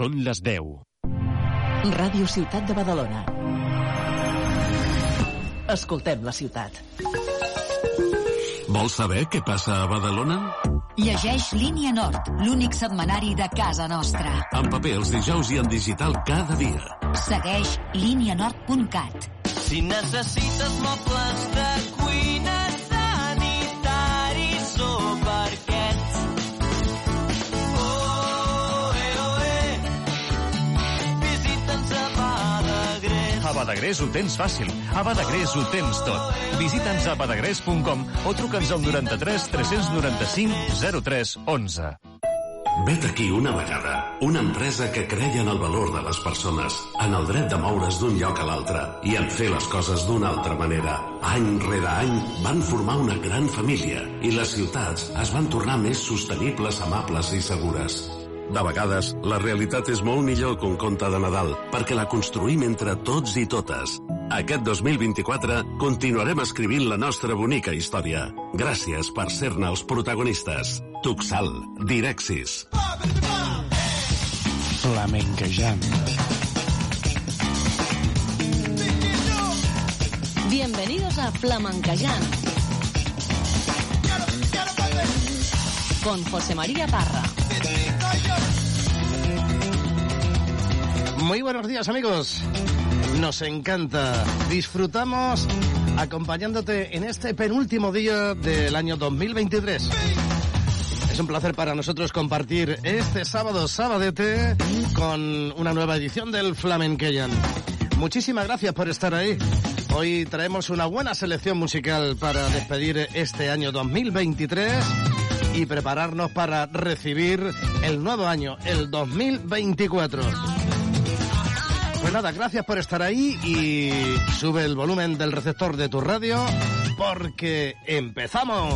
Són les 10. Ràdio Ciutat de Badalona. Escoltem la ciutat. Vols saber què passa a Badalona? Llegeix Línia Nord, l'únic setmanari de casa nostra. En paper els dijous i en digital cada dia. Segueix línianord.cat. Si necessites mobles de Badagrés. Ho tens fàcil. A Badagrés ho tens tot. Visita'ns a badagrés.com o truca'ns al 93 395 03 11. Vet aquí una vegada, una empresa que creia en el valor de les persones, en el dret de moure's d'un lloc a l'altre i en fer les coses d'una altra manera. Any rere any van formar una gran família i les ciutats es van tornar més sostenibles, amables i segures. De vegades, la realitat és molt millor que un conte de Nadal, perquè la construïm entre tots i totes. Aquest 2024 continuarem escrivint la nostra bonica història. Gràcies per ser-ne els protagonistes. Tuxal, Direxis. Flamenquejant. Bienvenidos a Flamencayán. Con José María Parra. Muy buenos días amigos. Nos encanta. Disfrutamos acompañándote en este penúltimo día del año 2023. Es un placer para nosotros compartir este sábado, sabadete, con una nueva edición del Flamenqueyan. Muchísimas gracias por estar ahí. Hoy traemos una buena selección musical para despedir este año 2023 y prepararnos para recibir el nuevo año, el 2024. Pues nada, gracias por estar ahí y sube el volumen del receptor de tu radio porque empezamos.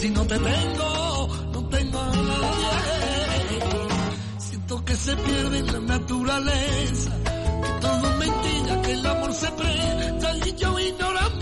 Si no te tengo, no tengo a nadie. Siento que se pierde la naturaleza. Que todo es mentira, que el amor se presta. Y yo ignorante,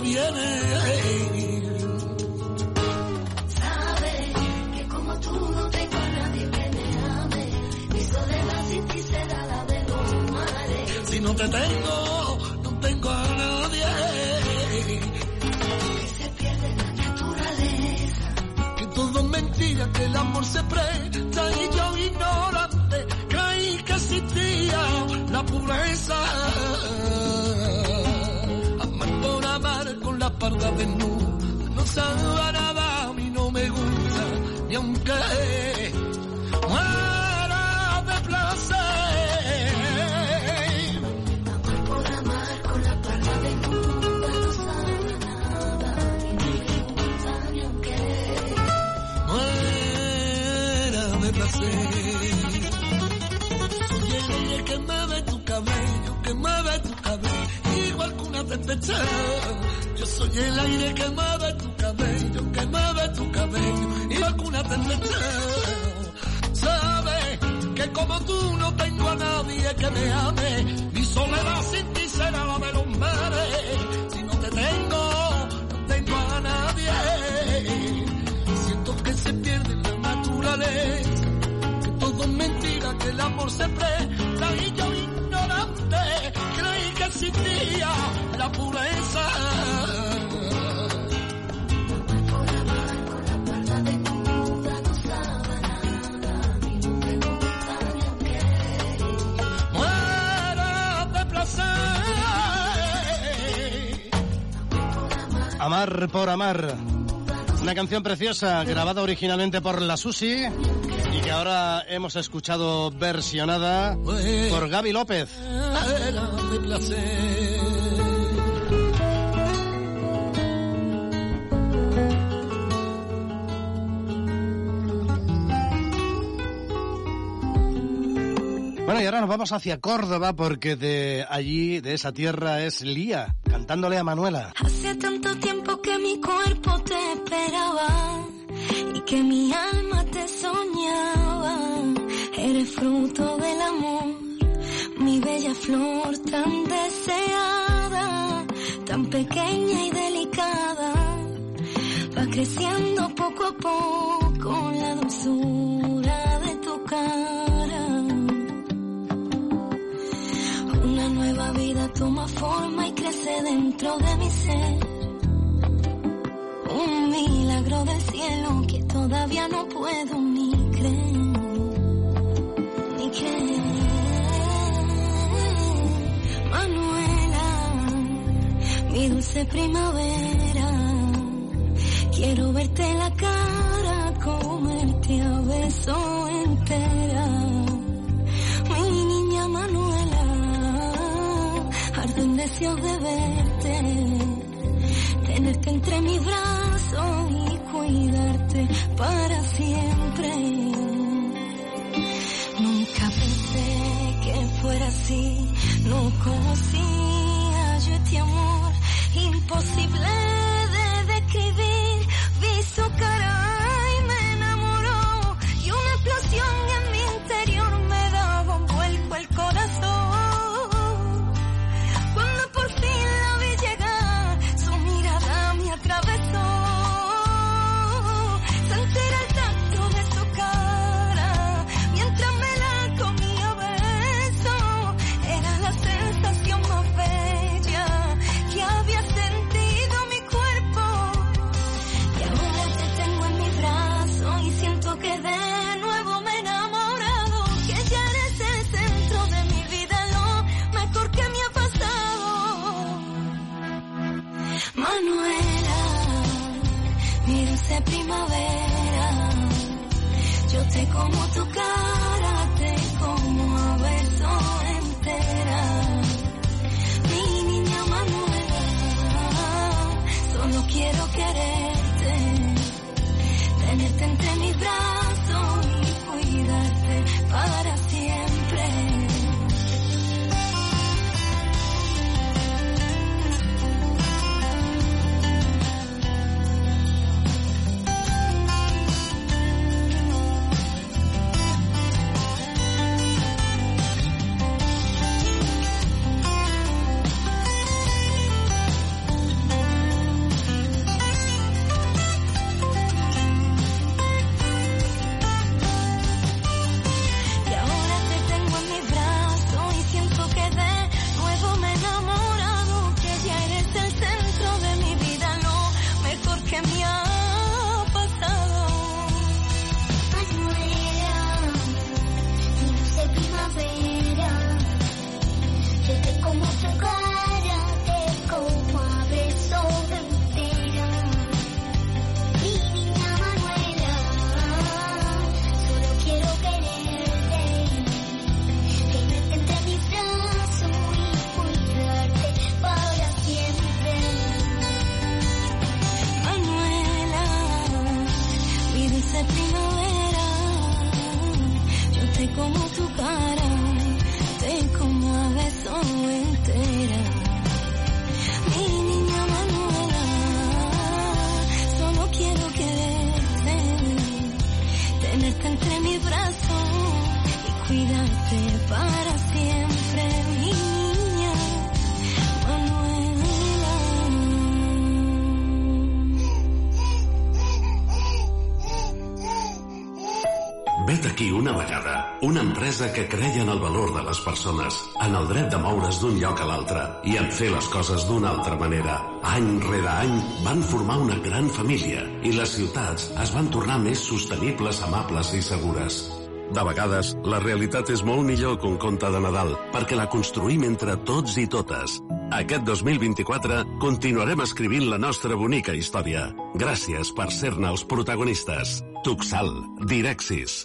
viene. Parda desnuda no sabe nada, a mí no me gusta, ni aunque muera de placer. Amar por amar con la parda desnuda no sabe nada. A mí no me gusta ni aunque muera de placer. El aire que mueve tu cabello, que mueve tu cabello, igual que una tempestad. Yo soy el aire que mueve tu cabello, que mueve tu cabello, igual que una tempestad. Sabes que como tú no tengo a nadie que me ame, mi soledad sin ti será la de los mares. Si no te tengo, no tengo a nadie. Siento que se pierde la naturaleza, que todo es mentira, que el amor se presta y yo ignorante creí que existía la pureza. Amar por amar. Una canción preciosa grabada originalmente por la Susi y que ahora hemos escuchado versionada por Gaby López. Bueno, y ahora nos vamos hacia Córdoba porque de allí, de esa tierra, es Lía, cantándole a Manuela. Hace tanto tiempo que mi cuerpo te esperaba y que mi alma te soñaba. Eres fruto del amor, mi bella flor tan deseada, tan pequeña y delicada. Va creciendo poco a poco la dulzura de tu cara. Toma forma y crece dentro de mi ser. Un milagro del cielo que todavía no puedo ni creer. que Manuela, mi dulce primavera, quiero verte la cara, comerte a beso de verte, tenerte entre mis brazos y cuidarte para siempre. Nunca pensé que fuera así, no conocía yo este amor imposible como tu cara, el valor de les persones, en el dret de moure's d'un lloc a l'altre i en fer les coses d'una altra manera. Any rere any van formar una gran família i les ciutats es van tornar més sostenibles, amables i segures. De vegades, la realitat és molt millor que un conte de Nadal, perquè la construïm entre tots i totes. Aquest 2024 continuarem escrivint la nostra bonica història. Gràcies per ser-ne els protagonistes. Tuxal, Direxis.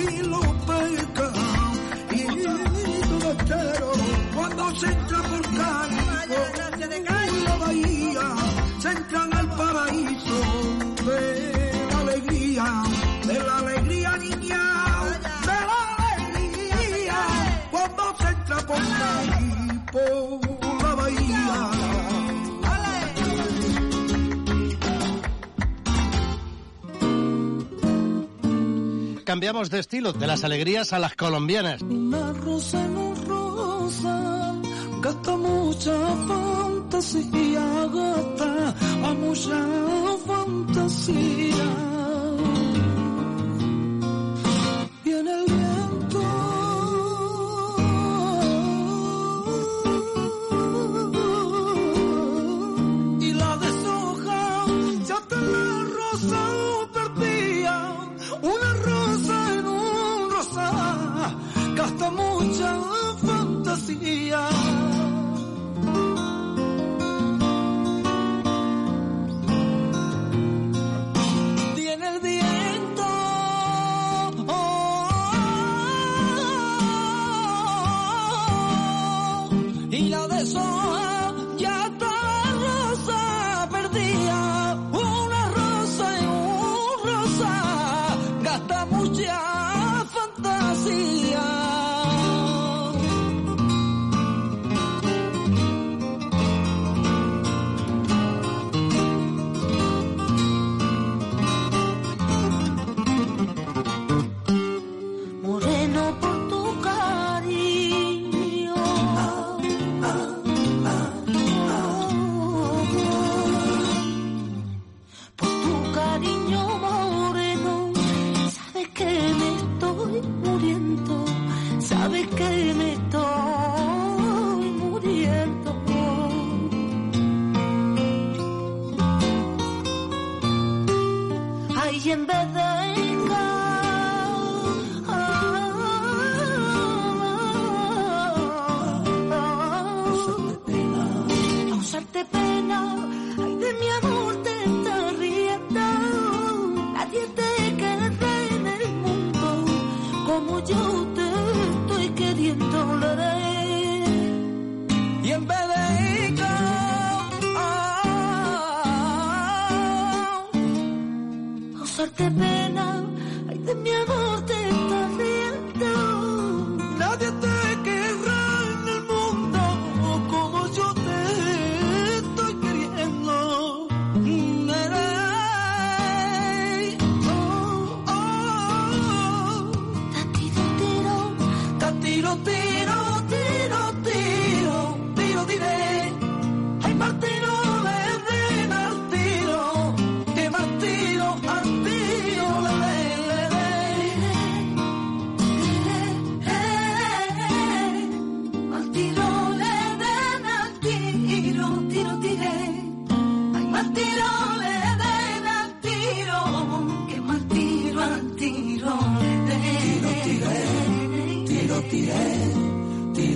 y los pescados y los esteros cuando se entra por Cádiz y la bahía se entra al paraíso de la alegría de la alegría niña. De la alegría. Cuando se entra por Cádiz cambiamos de estilo, de las alegrías a las colombianas. Una rosa en un rosa, gasta mucha fantasía, gasta a mucha fantasía. mucho.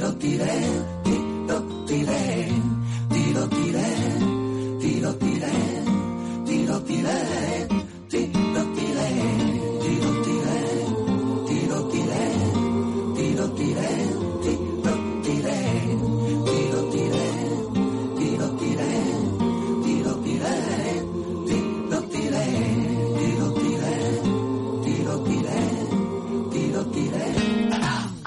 Tiro, tiré, tiro, tiré, tiro, tiré, tiro, tiré, tiro, tiré, tiro, tiré,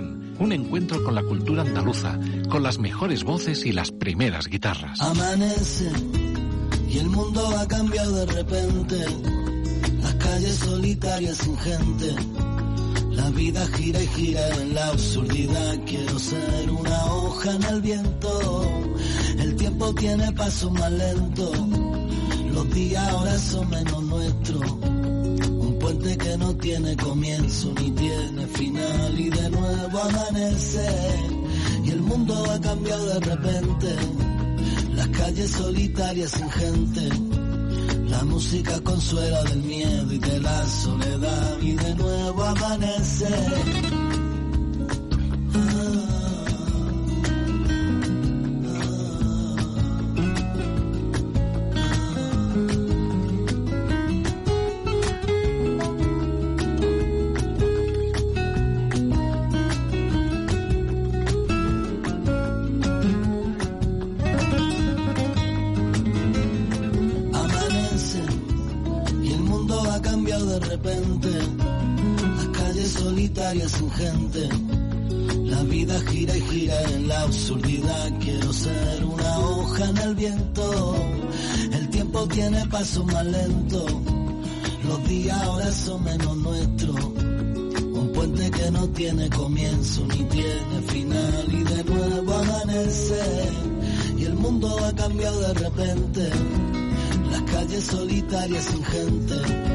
Un encuentro con la cultura andaluza, con las mejores voces y las primeras guitarras. Amanece y el mundo ha cambiado de repente. Las calles solitarias sin gente. La vida gira y gira en la absurdidad. Quiero ser una hoja en el viento. El tiempo tiene paso más lento. Los días ahora son menos nuestros. Que no tiene comienzo ni tiene final y de nuevo amanece y el mundo ha cambiado de repente. Las calles solitarias sin gente. La música consuela del miedo y de la soledad y de nuevo. Amanece La vida gira y gira en la absurdidad. Quiero ser una hoja en el viento. El tiempo tiene paso más lento. Los días ahora son menos nuestros. Un puente que no tiene comienzo ni tiene final y de nuevo amanece. Y el mundo ha cambiado de repente. Las calles solitarias sin gente.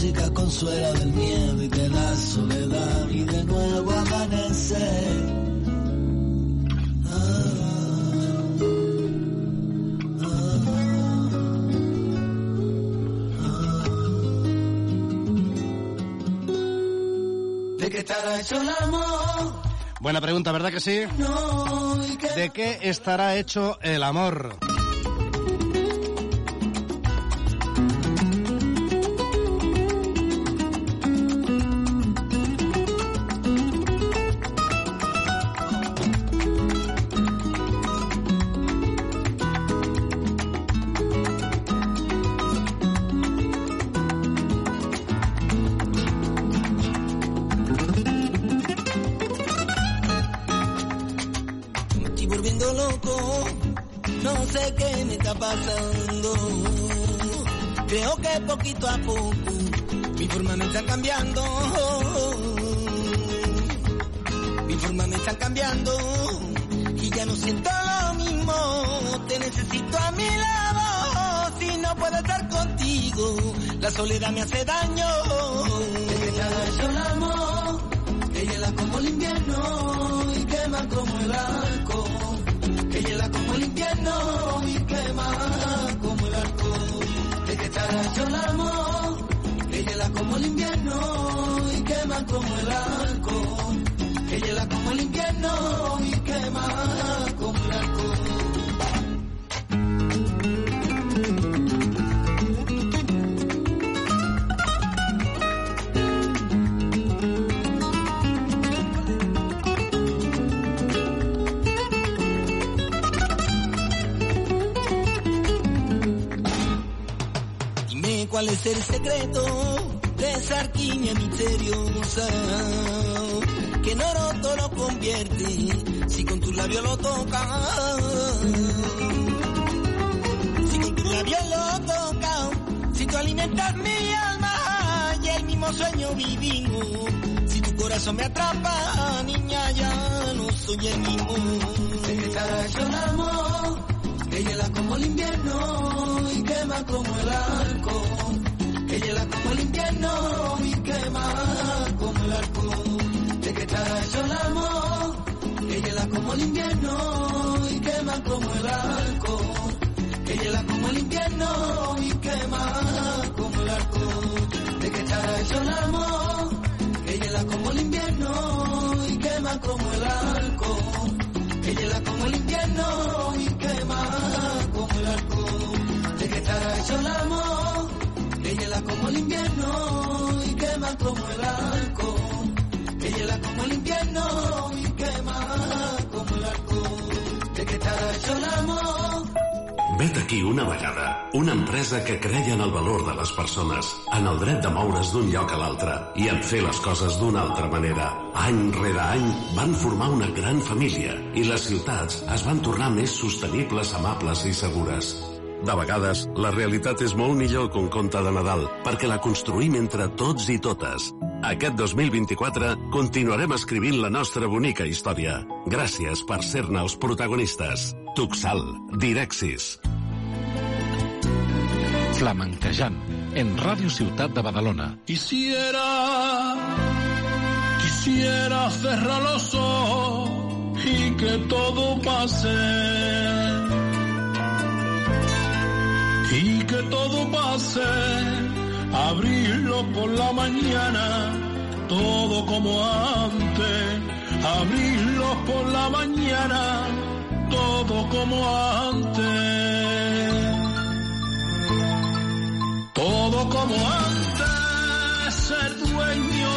Música consuela del miedo y de la soledad y de nuevo amanece. ¿De qué estará hecho el amor? Buena pregunta, ¿verdad que sí? No, ¿y qué ¿De qué estará hecho el amor? Soledad me hace daño. Secreto de esa arquimia misteriosa que en oro todo lo convierte si con tus labios lo tocas. Si con tus labios lo tocas, si tú alimentas mi alma y el mismo sueño vivimos. Si tu corazón me atrapa, niña, ya no soy el mismo. Que amor, ella es la como el invierno y quema como el arco. Ella es la como el invierno y quema como el arco. De que hecho el amor, ella es la como el invierno y quema como el arco. Ella es la como el invierno y quema como el arco. De que hecho el amor, ella es la como el invierno y quema como el arco. Ella es la como el invierno y quema como el arco. De que hecho el amor, ella es la como el invierno y quema como el arco. Ella es la como el invierno y quema como el arco. De que estará hecho el amor. Vet aquí una vegada. Una empresa que creia en el valor de les persones, en el dret de moure's d'un lloc a l'altre i en fer les coses d'una altra manera. Any rere any van formar una gran família i les ciutats es van tornar més sostenibles, amables i segures. De vegades, la realitat és molt millor que un conte de Nadal, perquè la construïm entre tots i totes. Aquest 2024 continuarem escrivint la nostra bonica història. Gràcies per ser-ne els protagonistes. Tuxal, Direxis. Flamenquejant, en Ràdio Ciutat de Badalona. Quisiera, quisiera cerrar los ojos y que todo pase. Y que todo pase, abrirlo por la mañana, todo como antes. Abrirlo por la mañana, todo como antes. Todo como antes, ser dueño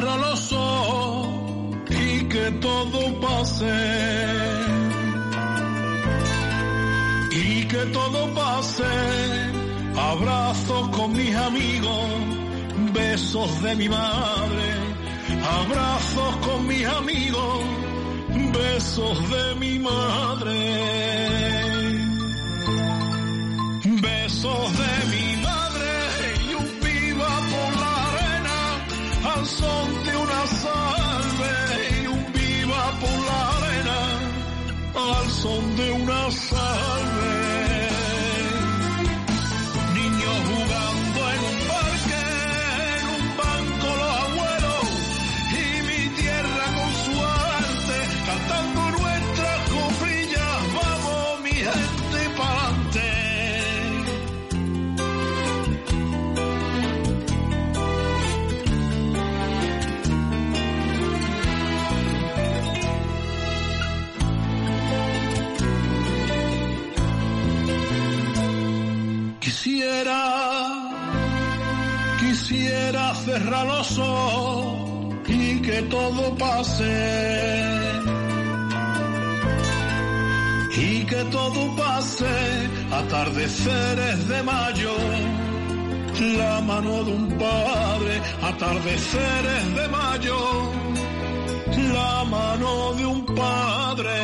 los y que todo pase. Y que todo pase. Abrazos con mis amigos, besos de mi madre. Abrazos con mis amigos, besos de mi madre. Besos de mi al son de una salve y un viva por la arena al son de una salve. quisiera cerrar los ojos y que todo pase. Y que todo pase, atardeceres de mayo, la mano de un padre, atardeceres de mayo, la mano de un padre,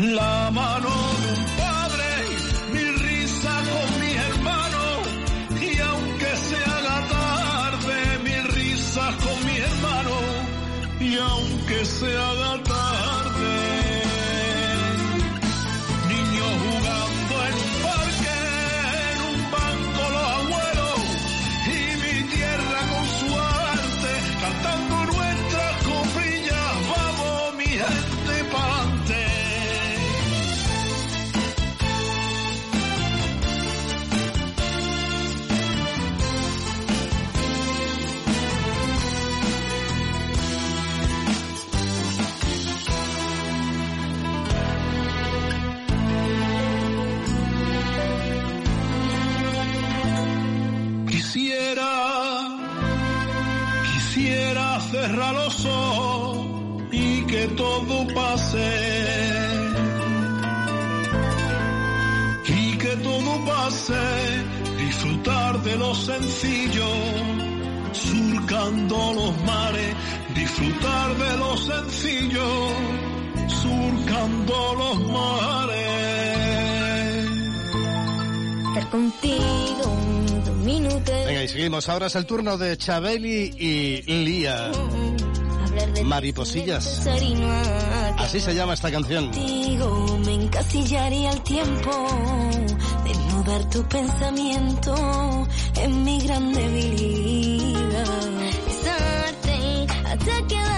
la mano de un padre. say los ojos y que todo pase. Y que todo pase, disfrutar de lo sencillo, surcando los mares, disfrutar de lo sencillo, surcando los mares. Estar contigo Venga, y seguimos. Ahora es el turno de Chabeli y Lía. Mariposillas. Así se llama esta canción. Contigo me encasillaría el tiempo desnudar tu pensamiento en mi gran debilidad. Besarte hasta que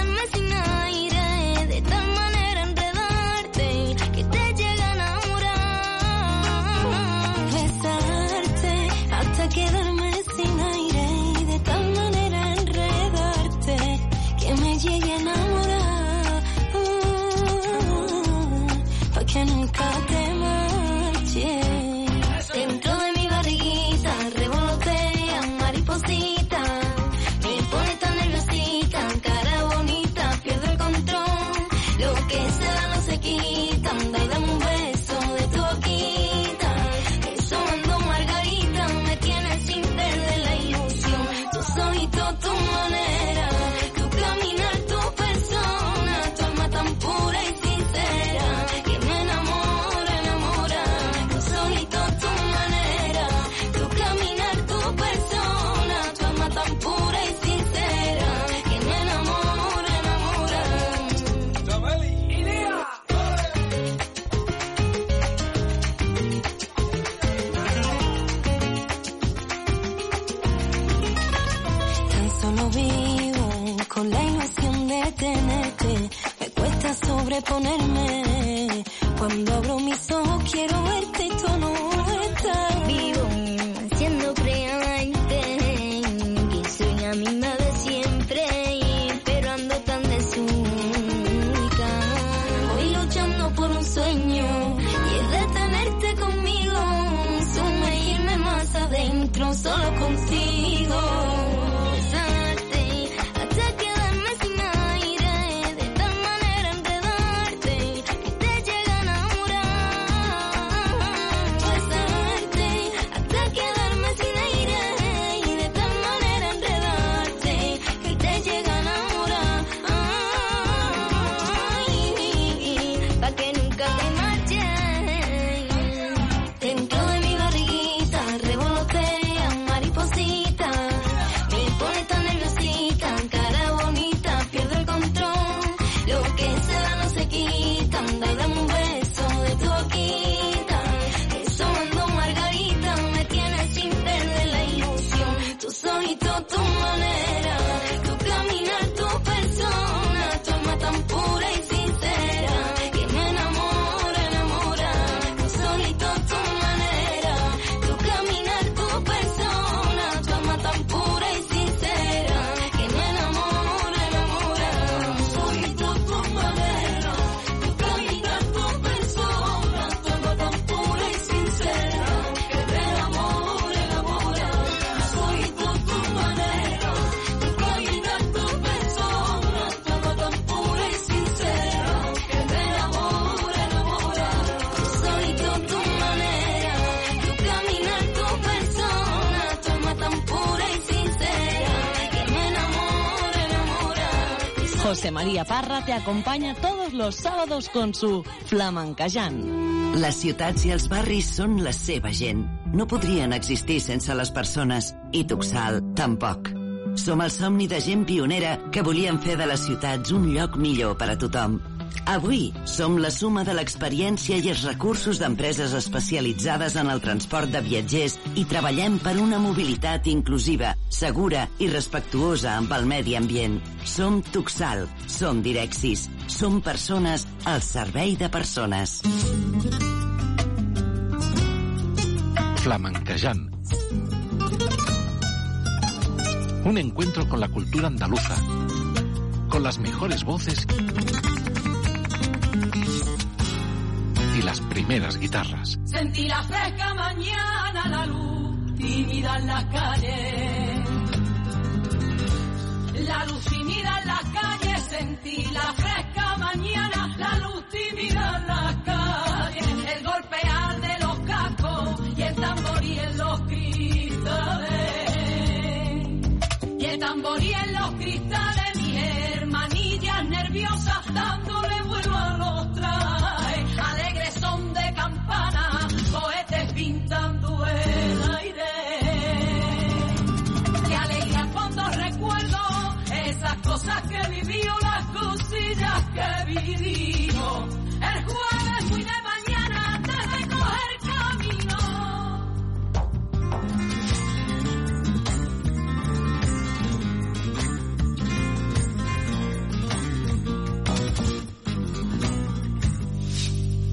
María Parra te acompaña todos los sábados con su Flamencajant. Les ciutats i els barris són la seva gent. No podrien existir sense les persones. I Tuxal, tampoc. Som el somni de gent pionera que volien fer de les ciutats un lloc millor per a tothom. Avui som la suma de l'experiència i els recursos d'empreses especialitzades en el transport de viatgers i treballem per una mobilitat inclusiva, segura i respectuosa amb el medi ambient. Som Tuxal, som Direxis, som persones al servei de persones. Flamencajant. Un encuentro con la cultura andaluza, con las mejores voces y las primeras guitarras. Sentí la fresca mañana, la luz tímida en las calles. La luz tímida en las calles, sentí la fresca mañana, la luz tímida en las calles. El golpear de los cascos y el tamborí en los cristales. Y el tamborí en los cristales, mis hermanillas nerviosas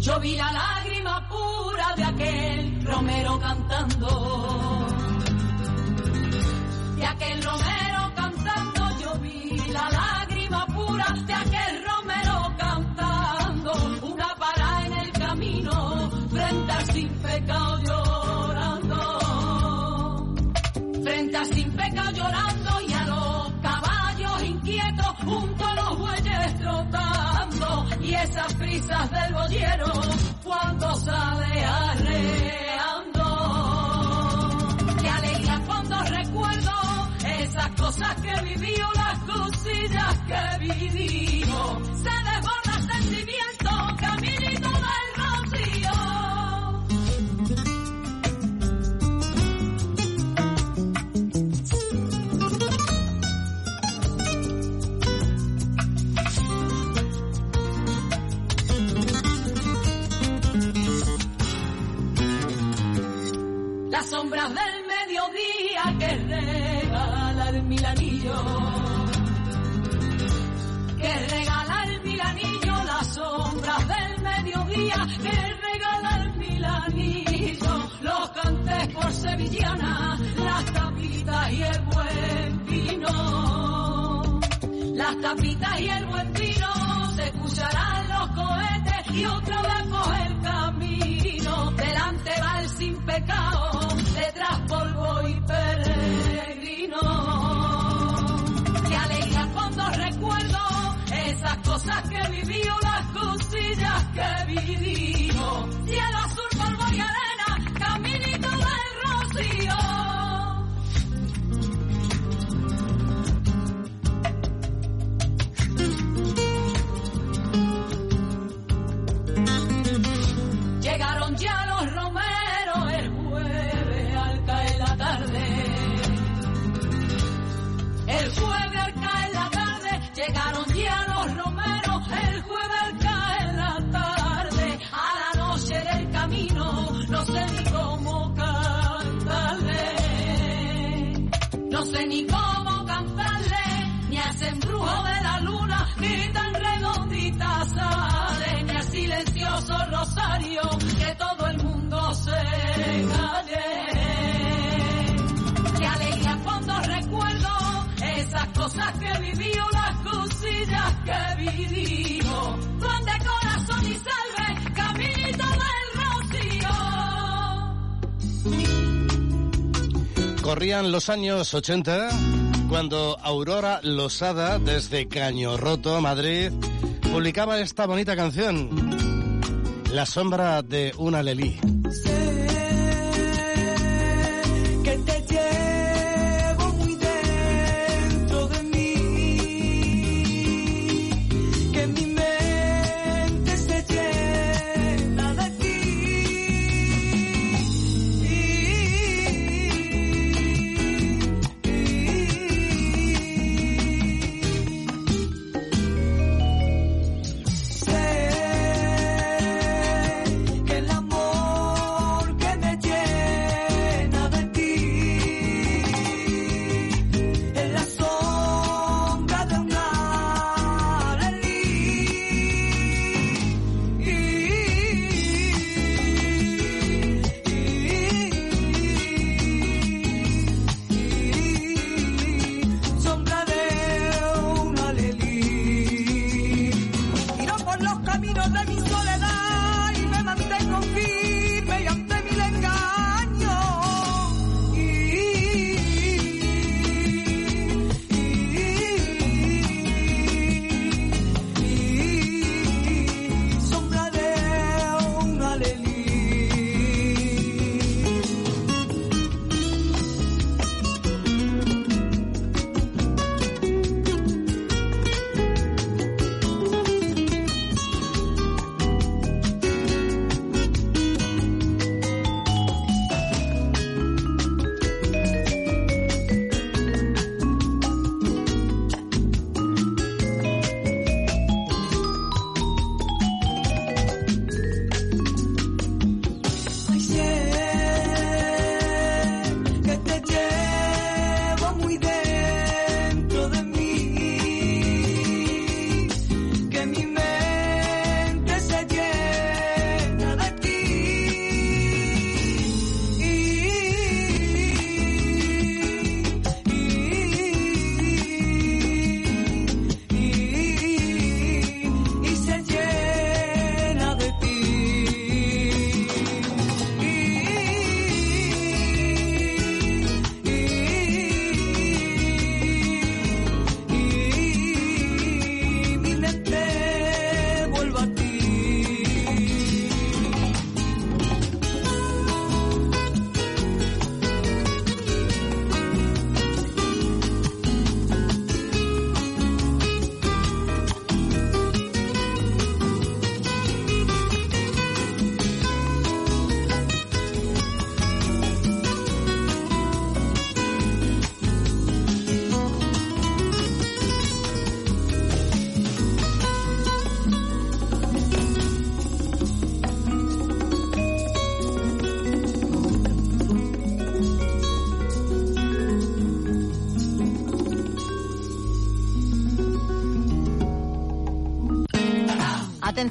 Yo vi la lágrima pura de aquel romero cantando. De aquel romero del boyero cuando sale arreando. Qué alegría cuando recuerdo esas cosas que viví o las cosillas que viví. Las sombras del mediodía que regala el milanillo. Que regala el milanillo, las sombras del mediodía que regala el milanillo. Los cantes por sevillana, las tapitas y el buen vino. Las tapitas y el buen vino se escucharán los cohetes y otra vez coge el camino. Delante va el sin pecado, cosas que viví o las cosillas que viví. Corazón y salve, del rocío. Corrían los años 80 cuando Aurora Losada, desde Caño Roto, Madrid, publicaba esta bonita canción, La sombra de una Lelí.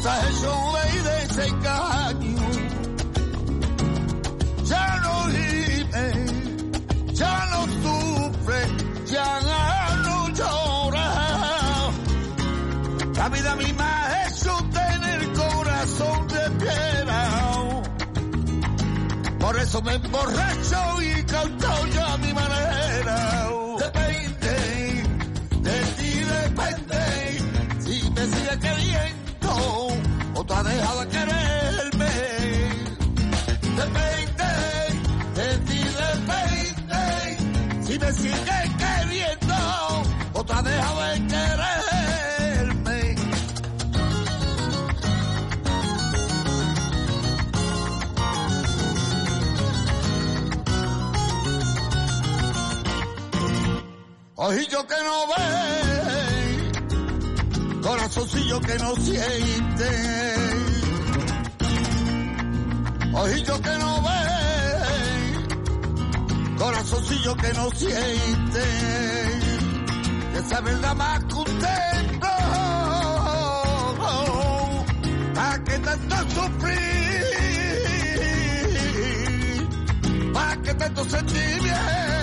Mi corazón está hecho de desengaño. Ya no vive, ya no sufre, ya no llora. La vida misma es un tener corazón de piedra. Por eso me emborracho y Ojillo que no ve, corazoncillo que no siente. Ojillo que no ve, corazoncillo que no siente. Que esa verdad más contento. ¿Para qué tanto sufrir? ¿Para qué tanto sentimiento? Depende,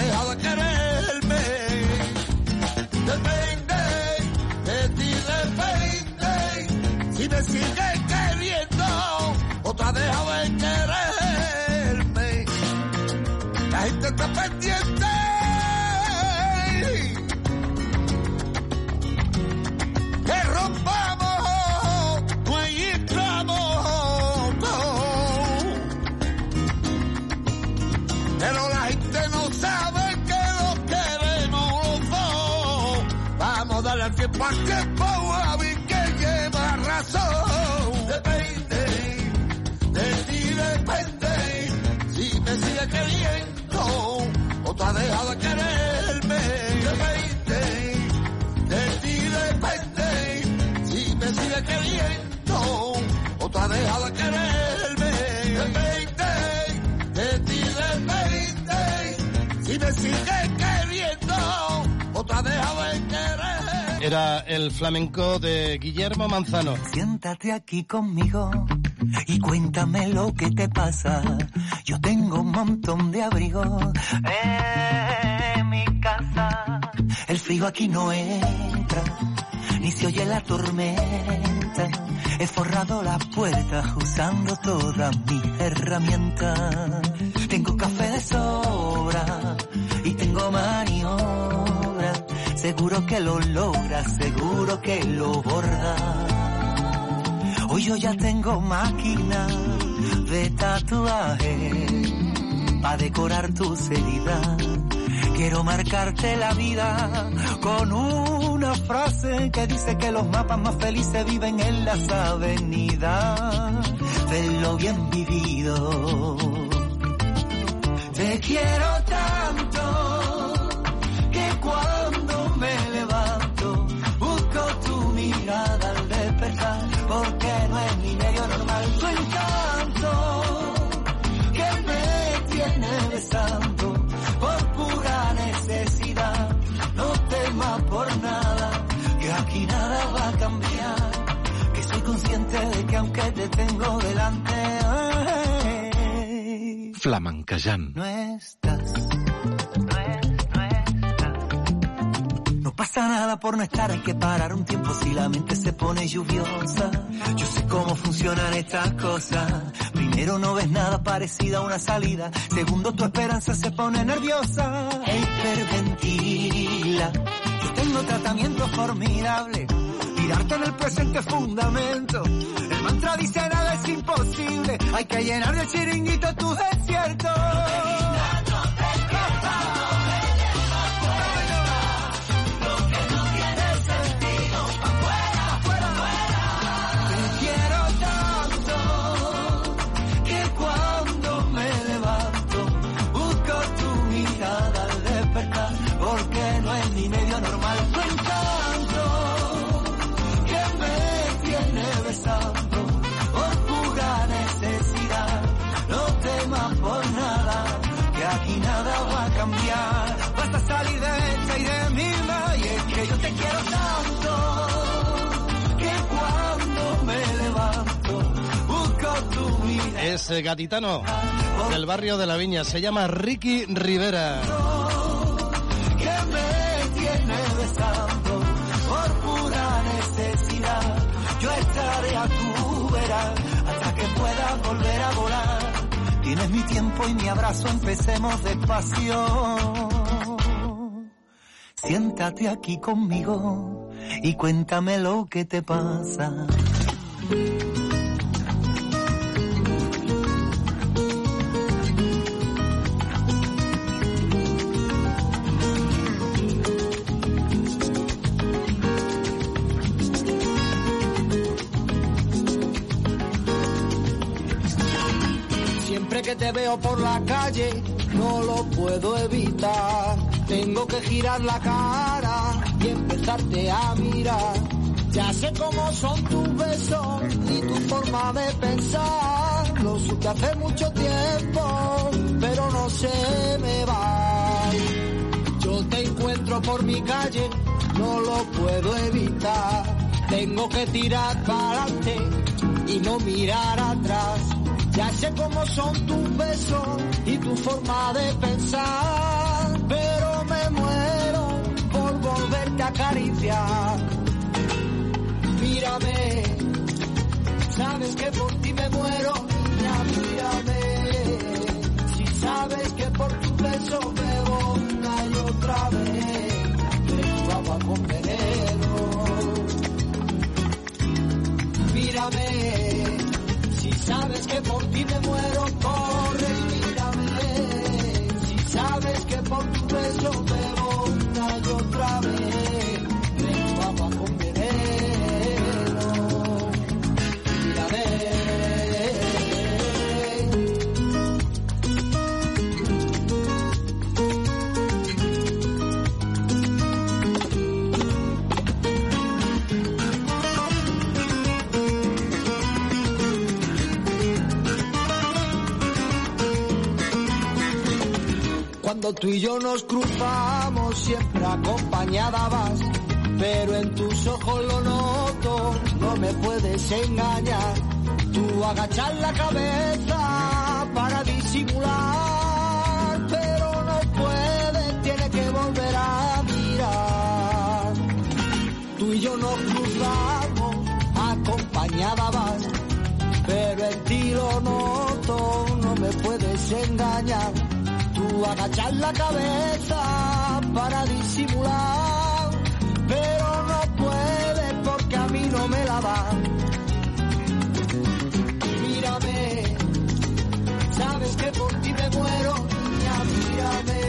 mejor querer. Vamos a darle al tiempo al tiempo a ver que lleva razón. Depende, de ti depende, si me sigue queriendo o te has dejado de quererme. Depende, de ti depende, si me sigue queriendo o te has dejado de quererme. Era el flamenco de Guillermo Manzano. Siéntate aquí conmigo y cuéntame lo que te pasa. Yo tengo un montón de abrigo en mi casa. El frío aquí no entra, ni se oye la tormenta. He forrado la puerta usando todas mis herramientas. Tengo café de sobra y tengo maniobra. Seguro que lo logra, seguro que lo borda. Hoy yo ya tengo máquina de tatuaje para decorar tus heridas. Quiero marcarte la vida con una frase que dice que los mapas más felices viven en las avenidas de lo bien vivido. Te quiero tanto tengo delante. Hey. No estás. No, no estás. No pasa nada por no estar, hay que parar un tiempo si la mente se pone lluviosa. Yo sé cómo funcionan estas cosas. Primero no ves nada parecida a una salida. Segundo tu esperanza se pone nerviosa. Hiperventila. Yo tengo tratamiento formidable. Mirarte en el presente es fundamento. El mantra dice imposible. Hay que llenar de chiringuito tu desierto. Es eh, gaditano del barrio de la Viña. Se llama Ricky Rivera. Yo estaré a tu vera hasta que pueda volver a volar. Tienes mi tiempo y mi abrazo, empecemos despacio. Siéntate aquí conmigo y cuéntame lo que te pasa. Que te veo por la calle, no lo puedo evitar. Tengo que girar la cara y empezarte a mirar. Ya sé cómo son tus besos y tu forma de pensar. Lo supe hace mucho tiempo, pero no se me va. Yo te encuentro por mi calle, no lo puedo evitar. Tengo que tirar para adelante y no mirar atrás. Ya sé cómo son tus besos y tu forma de pensar, pero me muero por volverte a acariciar. Mírame, sabes que por ti me muero, niña, mírame. Si sabes que por tu beso bebo una y otra vez, tu agua con veneno. Mírame, si sabes que por ti me muero, corre y mírame. Si sabes que por tu beso bebo una y otra vez, Cuando tú y yo nos cruzamos, siempre acompañada vas, pero en tus ojos lo noto, no me puedes engañar. Tú agachas la cabeza para disimular, pero no puedes, tienes que volver a mirar. Tú y yo nos cruzamos, acompañada vas, pero en ti lo noto, no me puedes engañar. Tú agachas la cabeza para disimular, pero no puedes porque a mí no me la dan. Mírame, sabes que por ti me muero, mírame.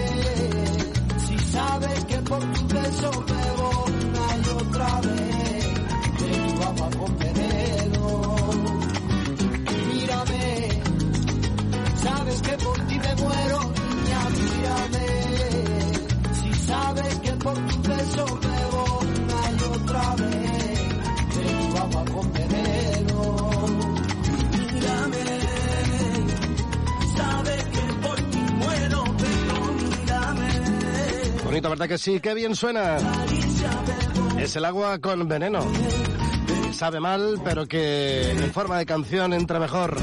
Si sabes que por tu beso bebo una Bonito, ¿verdad que sí? ¡Qué bien suena! Es el agua con veneno. Sabe mal, pero que en forma de canción entra mejor.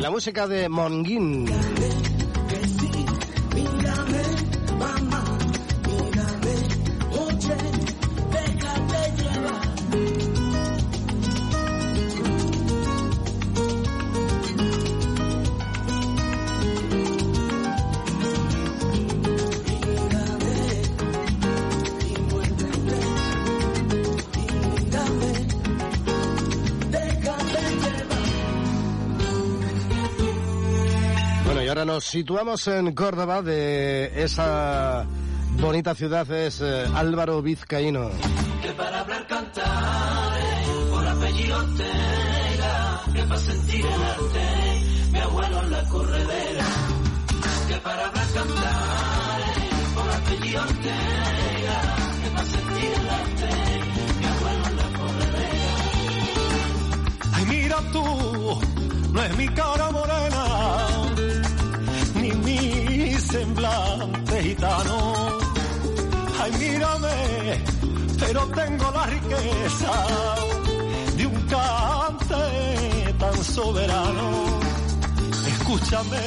La música de Monguín. Nos situamos en Córdoba, de esa bonita ciudad es eh, Álvaro Vizcaíno. que para hablar cantar por apellido Ortega, que para sentir el arte, mi abuelo en la corredera, que para hablar cantar por apellido Ortega, que para sentir el arte, mi abuelo en la corredera. Ay, mira tú, no es mi cara morena, semblante gitano. Ay, mírame, pero tengo la riqueza de un cante tan soberano. Escúchame,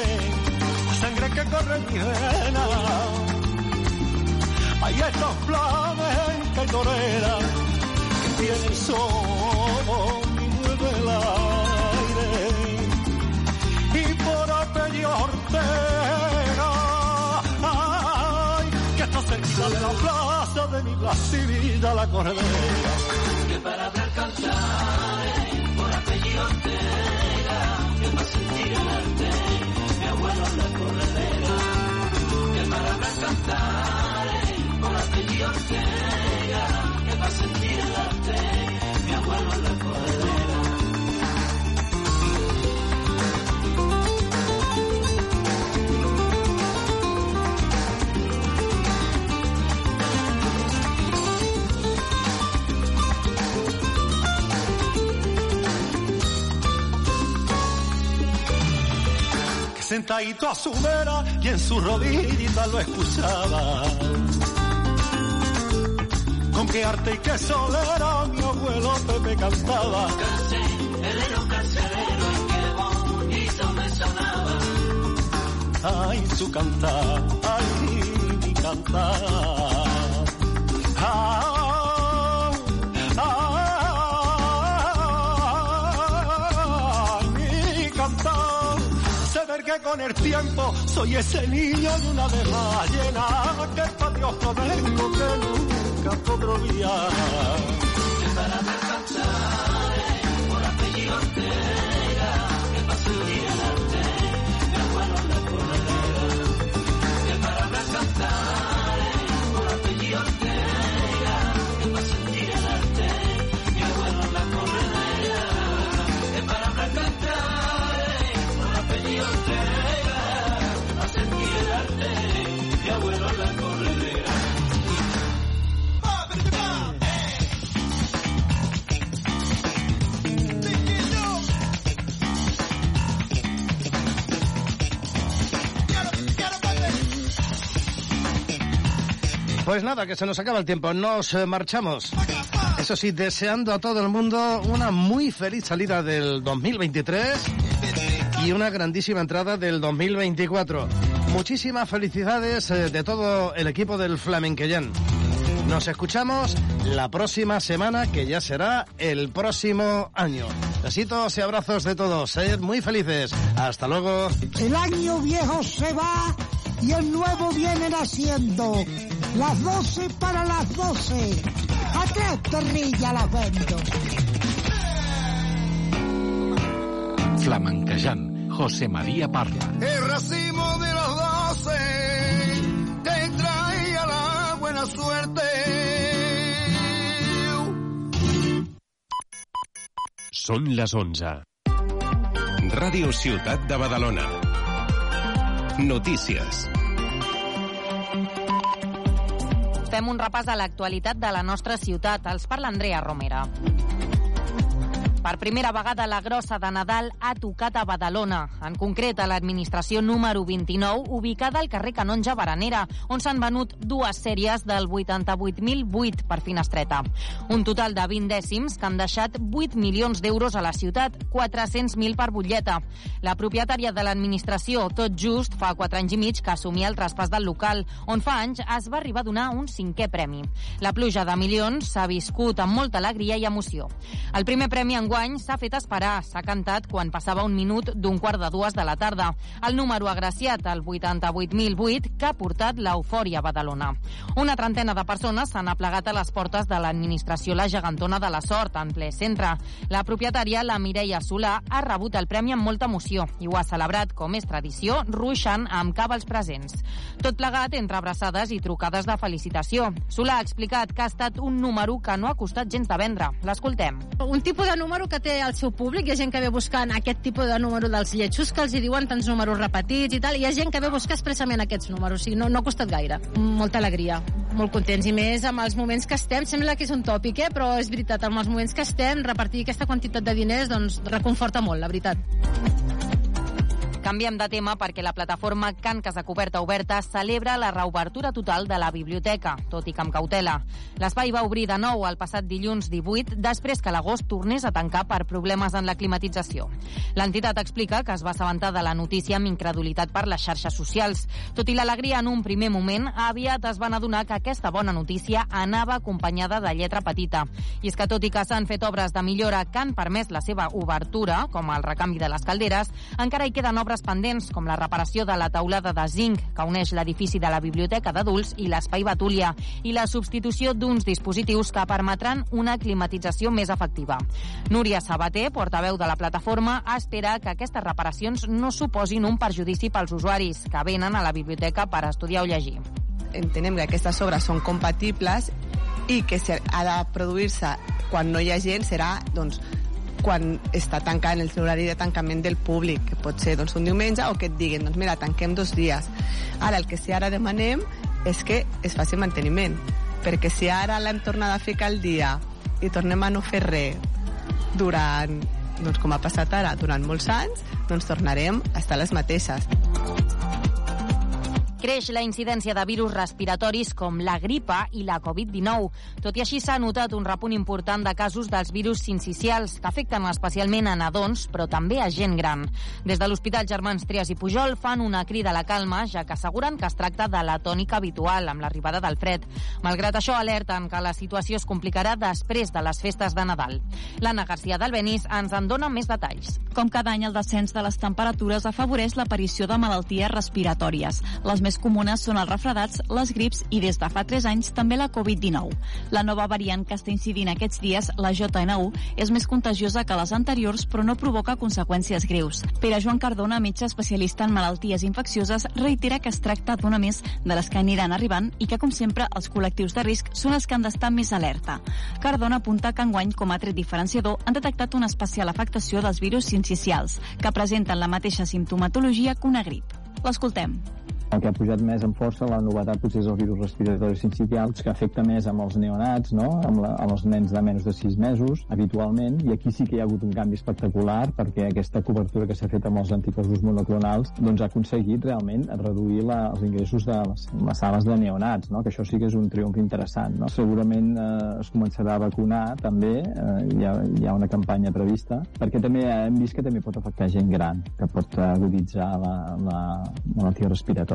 sangre que corre en mi vena. Hay estos flamenca y torera que tienen sol y mueve el aire. Y por apellido Ortega, cerquita de la plaza de mi Villa la corredera. que para hablar cantar por apellido Ortega, que para sentir el arte, mi abuelo la corredera, que para hablar cantar por apellido Ortega, que para sentir el arte, mi abuelo la corredera. Sentadito a su vera y en su rodillita lo escuchaba. Con qué arte y qué solera mi abuelo Pepe cantaba. Carcelero, carcelero, y qué bonito me sonaba. Ay, su cantar, ay, mi cantar. Con el tiempo soy ese niño de una de ballena que pa' Dios no tengo que nunca podré olvidar. Pues nada, que se nos acaba el tiempo, nos eh, marchamos. Eso sí, deseando a todo el mundo una muy feliz salida del 2023 y una grandísima entrada del 2024. Muchísimas felicidades eh, de todo el equipo del Flamenquellán. Nos escuchamos la próxima semana, que ya será el próximo año. Besitos y abrazos de todos. Sed muy felices. Hasta luego. El año viejo se va y el nuevo viene naciendo. Las doce para las doce. A tres torrillas las vendo. Flamenquejant, José María Parla. El racimo de los doce te traía la buena suerte. Són les 11. Ràdio Ciutat de Badalona. Notícies. Fem un repàs a l'actualitat de la nostra ciutat. Els parla Andrea Romera. Per primera vegada la grossa de Nadal ha tocat a Badalona, en concret a l'administració número 29, ubicada al carrer Canonja Baranera, on s'han venut dues sèries del 88.008 per finestreta. Un total de 20 dècims que han deixat 8 milions d'euros a la ciutat, 400.000 per butlleta. La propietària de l'administració, tot just, fa 4 anys i mig que assumia el traspàs del local, on fa anys es va arribar a donar un cinquè premi. La pluja de milions s'ha viscut amb molta alegria i emoció. El primer premi en Enguany s'ha fet esperar. S'ha cantat quan passava un minut d'un quart de dues de la tarda. El número agraciat al 88.008 que ha portat l'eufòria a Badalona. Una trentena de persones s'han aplegat a les portes de l'administració La Gegantona de la Sort, en ple centre. La propietària, la Mireia Solà, ha rebut el premi amb molta emoció i ho ha celebrat, com és tradició, ruixant amb cabals presents. Tot plegat entre abraçades i trucades de felicitació. Solà ha explicat que ha estat un número que no ha costat gens de vendre. L'escoltem. Un tipus de número que té el seu públic, hi ha gent que ve buscant aquest tipus de número dels lletjos que els hi diuen tants números repetits i tal, i hi ha gent que ve buscar expressament aquests números, o sigui, no, no ha costat gaire. Molta alegria, molt contents, i més amb els moments que estem, sembla que és un tòpic, eh? però és veritat, amb els moments que estem, repartir aquesta quantitat de diners doncs, reconforta molt, la veritat. Canviem de tema perquè la plataforma Can Casa Coberta Oberta celebra la reobertura total de la biblioteca, tot i que amb cautela. L'espai va obrir de nou el passat dilluns 18, després que l'agost tornés a tancar per problemes en la climatització. L'entitat explica que es va assabentar de la notícia amb incredulitat per les xarxes socials. Tot i l'alegria en un primer moment, aviat es van adonar que aquesta bona notícia anava acompanyada de lletra petita. I és que tot i que s'han fet obres de millora que han permès la seva obertura, com el recanvi de les calderes, encara hi queden obres pendents, com la reparació de la taulada de zinc que uneix l'edifici de la Biblioteca d'Adults i l'Espai Batúlia i la substitució d'uns dispositius que permetran una climatització més efectiva. Núria Sabater, portaveu de la plataforma, espera que aquestes reparacions no suposin un perjudici pels usuaris que venen a la biblioteca per estudiar o llegir. entenem que aquestes obres són compatibles i que si ha de produir-se quan no hi ha gent serà doncs, quan està tancant el seu horari de tancament del públic, que pot ser doncs, un diumenge o que et diguin, doncs mira, tanquem dos dies. Ara, el que sí ara demanem és que es faci manteniment, perquè si ara l'hem tornat a ficar al dia i tornem a no fer res durant, doncs com ha passat ara, durant molts anys, doncs tornarem a estar les mateixes. Creix la incidència de virus respiratoris com la gripa i la Covid-19. Tot i així s'ha notat un repunt important de casos dels virus sincicials que afecten especialment a nadons, però també a gent gran. Des de l'Hospital Germans Trias i Pujol fan una crida a la calma, ja que asseguren que es tracta de la tònica habitual amb l'arribada del fred. Malgrat això, alerten que la situació es complicarà després de les festes de Nadal. L'Anna García d'Albenís ens en dona més detalls. Com cada any, el descens de les temperatures afavoreix l'aparició de malalties respiratòries. Les més comunes són els refredats, les grips i des de fa 3 anys també la Covid-19. La nova variant que està incidint aquests dies, la JN1, és més contagiosa que les anteriors però no provoca conseqüències greus. Pere Joan Cardona, metge especialista en malalties infeccioses, reitera que es tracta d'una més de les que aniran arribant i que, com sempre, els col·lectius de risc són els que han d'estar més alerta. Cardona apunta que enguany, com a tret diferenciador, han detectat una especial afectació dels virus sincicials, que presenten la mateixa simptomatologia que una grip. L'escoltem. El que ha pujat més en força, la novetat potser és el virus respiratori sincicials, que afecta més amb els neonats, no? amb, la, amb els nens de menys de 6 mesos, habitualment, i aquí sí que hi ha hagut un canvi espectacular, perquè aquesta cobertura que s'ha fet amb els anticossos monoclonals doncs ha aconseguit realment reduir la, els ingressos de les, les sales de neonats, no? que això sí que és un triomf interessant. No? Segurament eh, es començarà a vacunar també, eh, hi, ha, hi ha una campanya prevista, perquè també hem vist que també pot afectar gent gran, que pot aguditzar la, la malaltia respiratòria.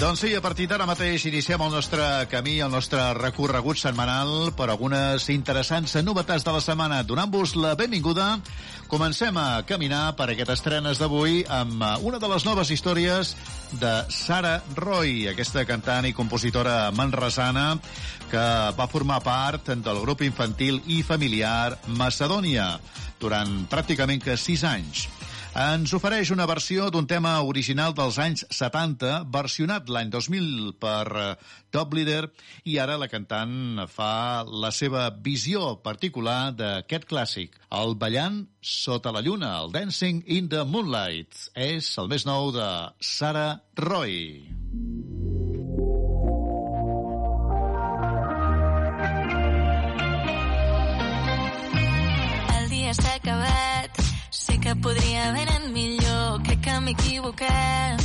Doncs sí, a partir d'ara mateix iniciem el nostre camí, el nostre recorregut setmanal per algunes interessants novetats de la setmana. Donant-vos la benvinguda, comencem a caminar per aquestes estrenes d'avui amb una de les noves històries de Sara Roy, aquesta cantant i compositora manresana que va formar part del grup infantil i familiar Macedònia durant pràcticament que sis anys ens ofereix una versió d'un tema original dels anys 70, versionat l'any 2000 per eh, Top Leader, i ara la cantant fa la seva visió particular d'aquest clàssic, el ballant sota la lluna, el Dancing in the Moonlight. És el més nou de Sarah Roy. Que podria haver anat millor, crec que m'he equivocat.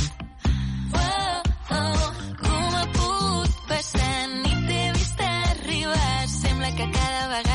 Oh, oh, com ha pogut passar? Ni t'he vist arribar. Sembla que cada vegada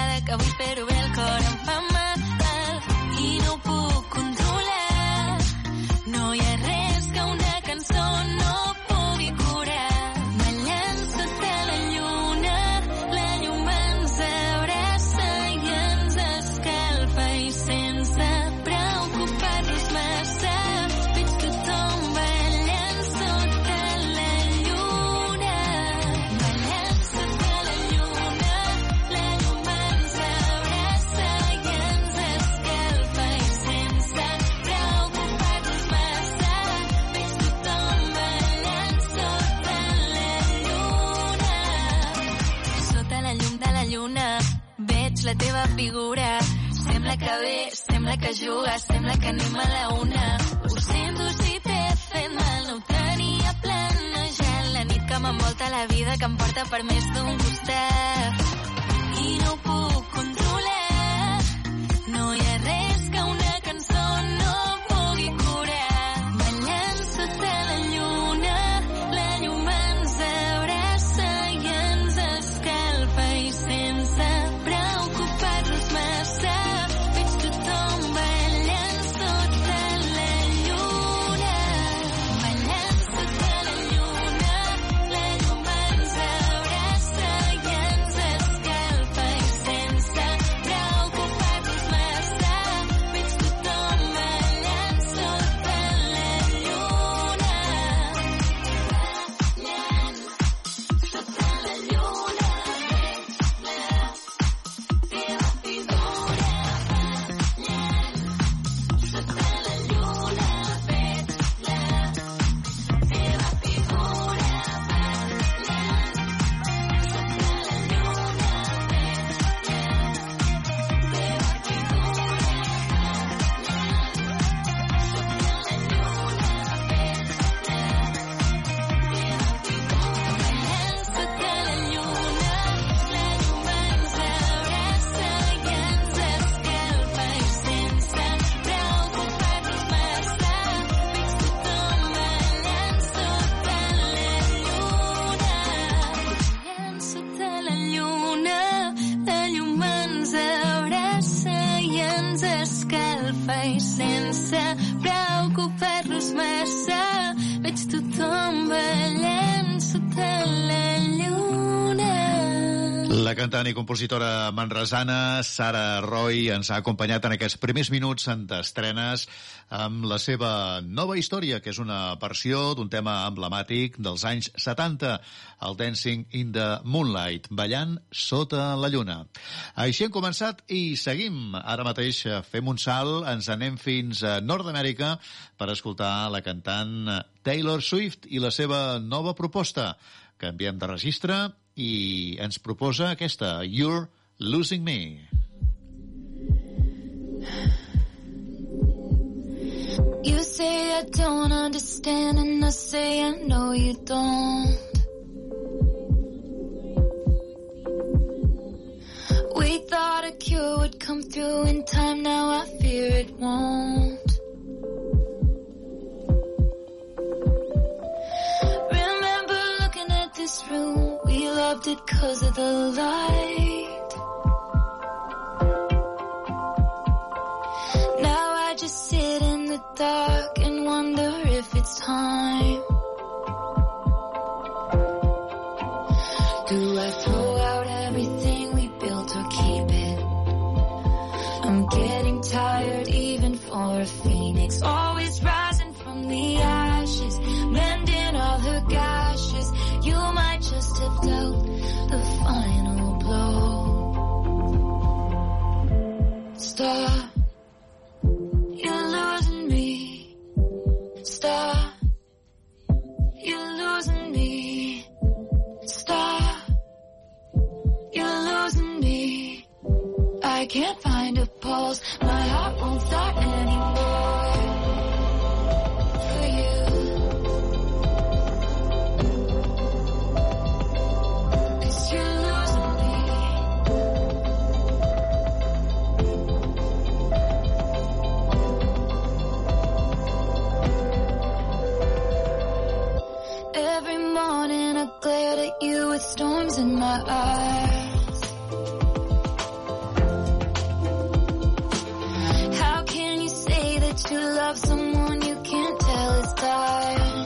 teva figura. Sembla que ve, sembla que juga, sembla que anem a la una. Ho sento si t'he fet mal, no ho tenia planejat. La nit que m'envolta la vida que em porta per més d'un costat. I no puc controlar. I compositora manresana Sara Roy ens ha acompanyat en aquests primers minuts d'estrenes amb la seva nova història, que és una versió d'un tema emblemàtic dels anys 70, el Dancing in the Moonlight, ballant sota la lluna. Així hem començat i seguim. Ara mateix fem un salt, ens anem fins a Nord-Amèrica per escoltar la cantant Taylor Swift i la seva nova proposta. Canviem de registre i ens proposa aquesta, You're Losing Me. You say I don't understand, and I say I know you don't. We thought a cure would come through in time, now I fear it won't. This room, we loved it cause of the light. Now I just sit in the dark and wonder if it's time. I can't find a pulse. My heart won't start anymore. For you. You're losing me. Every morning I glare at you with storms in my eyes. to love someone you can't tell is tired.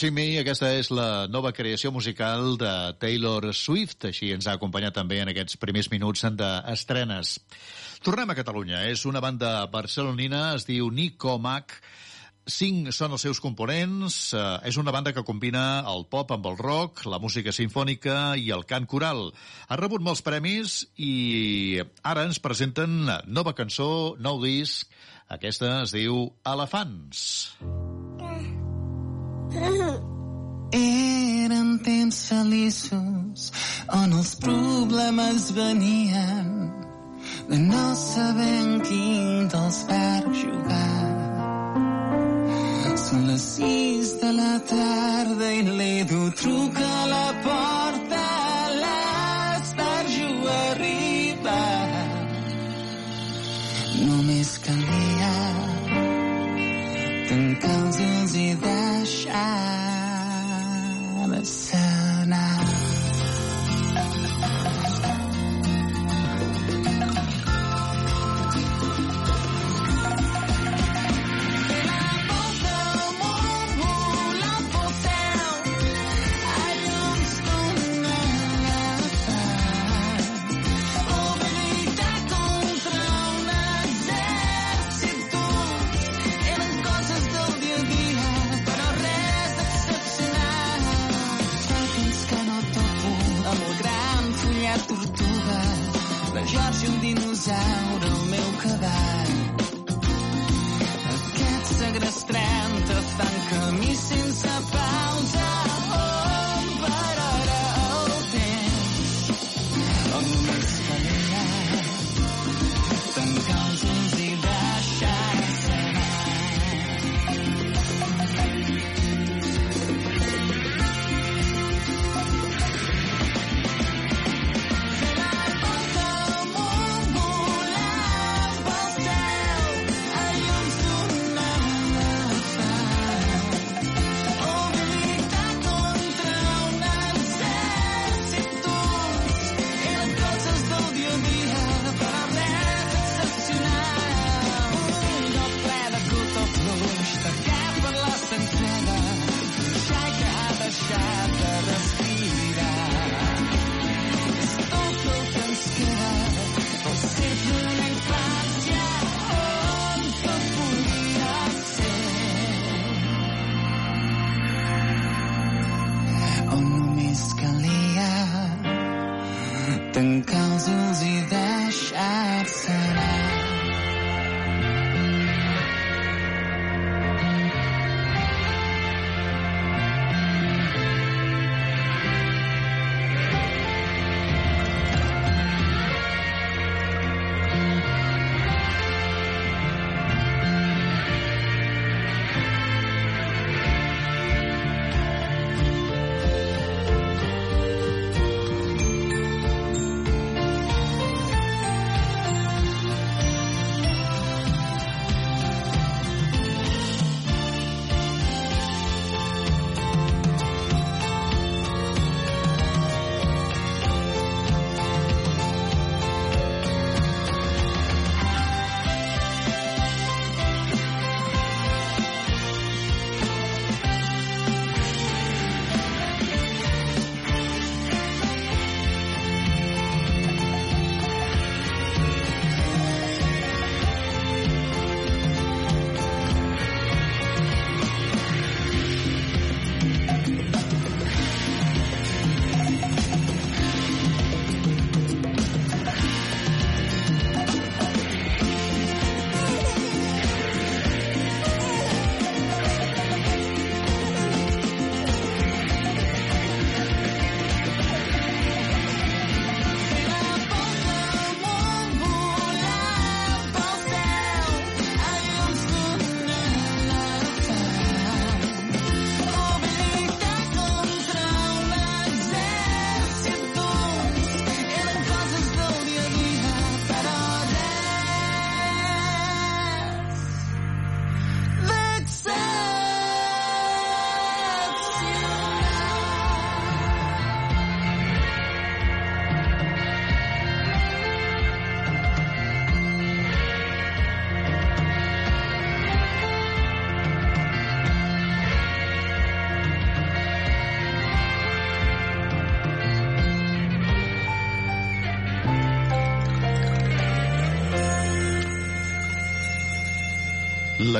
Lose in Me, aquesta és la nova creació musical de Taylor Swift, així ens ha acompanyat també en aquests primers minuts d'estrenes. Tornem a Catalunya, és una banda barcelonina, es diu Nico Mac, Cinc són els seus components. Eh, és una banda que combina el pop amb el rock, la música sinfònica i el cant coral. Ha rebut molts premis i ara ens presenten nova cançó, nou disc. Aquesta es diu Elefants. Elefants. Eren temps feliços on els problemes venien de no saber en quin dels per jugar. Són les sis de la tarda i l'Edu truca a la porta l'Estar jo arriba. Només calia comes easy, that shine, the sun.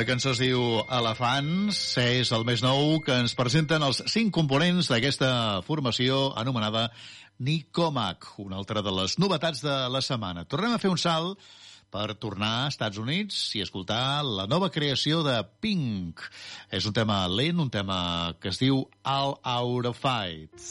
La cançó es diu Elefants, és el més nou que ens presenten els cinc components d'aquesta formació anomenada Nicomac, una altra de les novetats de la setmana. Tornem a fer un salt per tornar a Estats Units i escoltar la nova creació de Pink. És un tema lent, un tema que es diu All Out of Fight.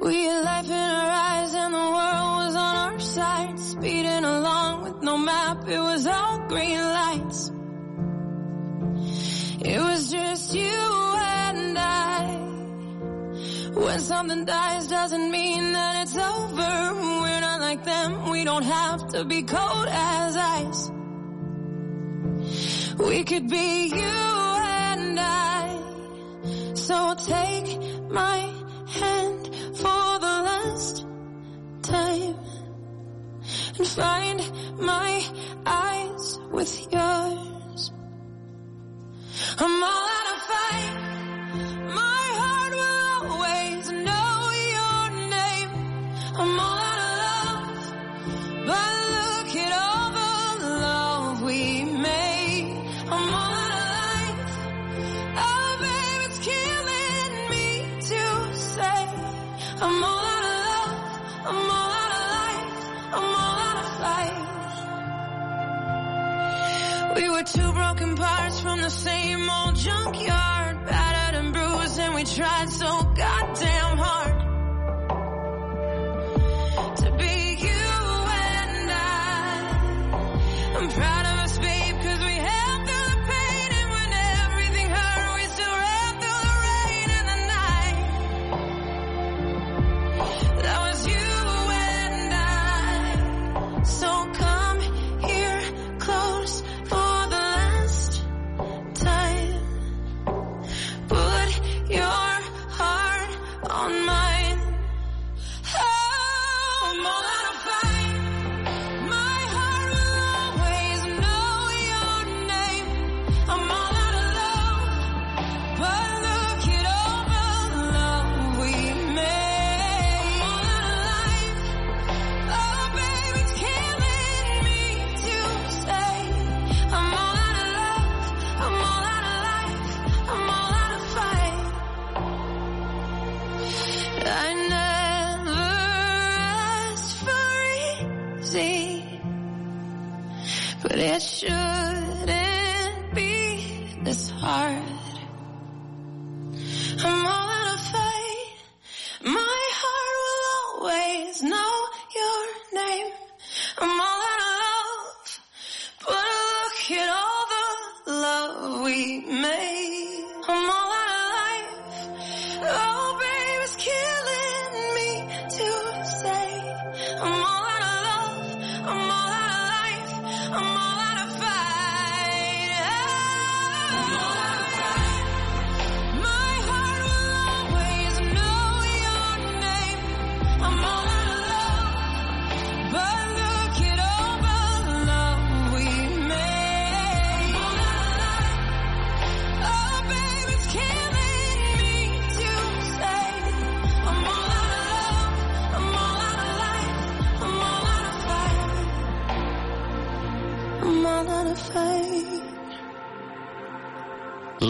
We had life in our eyes and the world was on our side. Speeding along with no map, it was all green lights. It was just you and I. When something dies doesn't mean that it's over. We're not like them, we don't have to be cold as ice. We could be you and I. So take my hand for the last time and find my eyes with yours. I'm all out of fight. We were two broken parts from the same old junkyard, battered and bruised, and we tried so goddamn hard to be you and I. I'm proud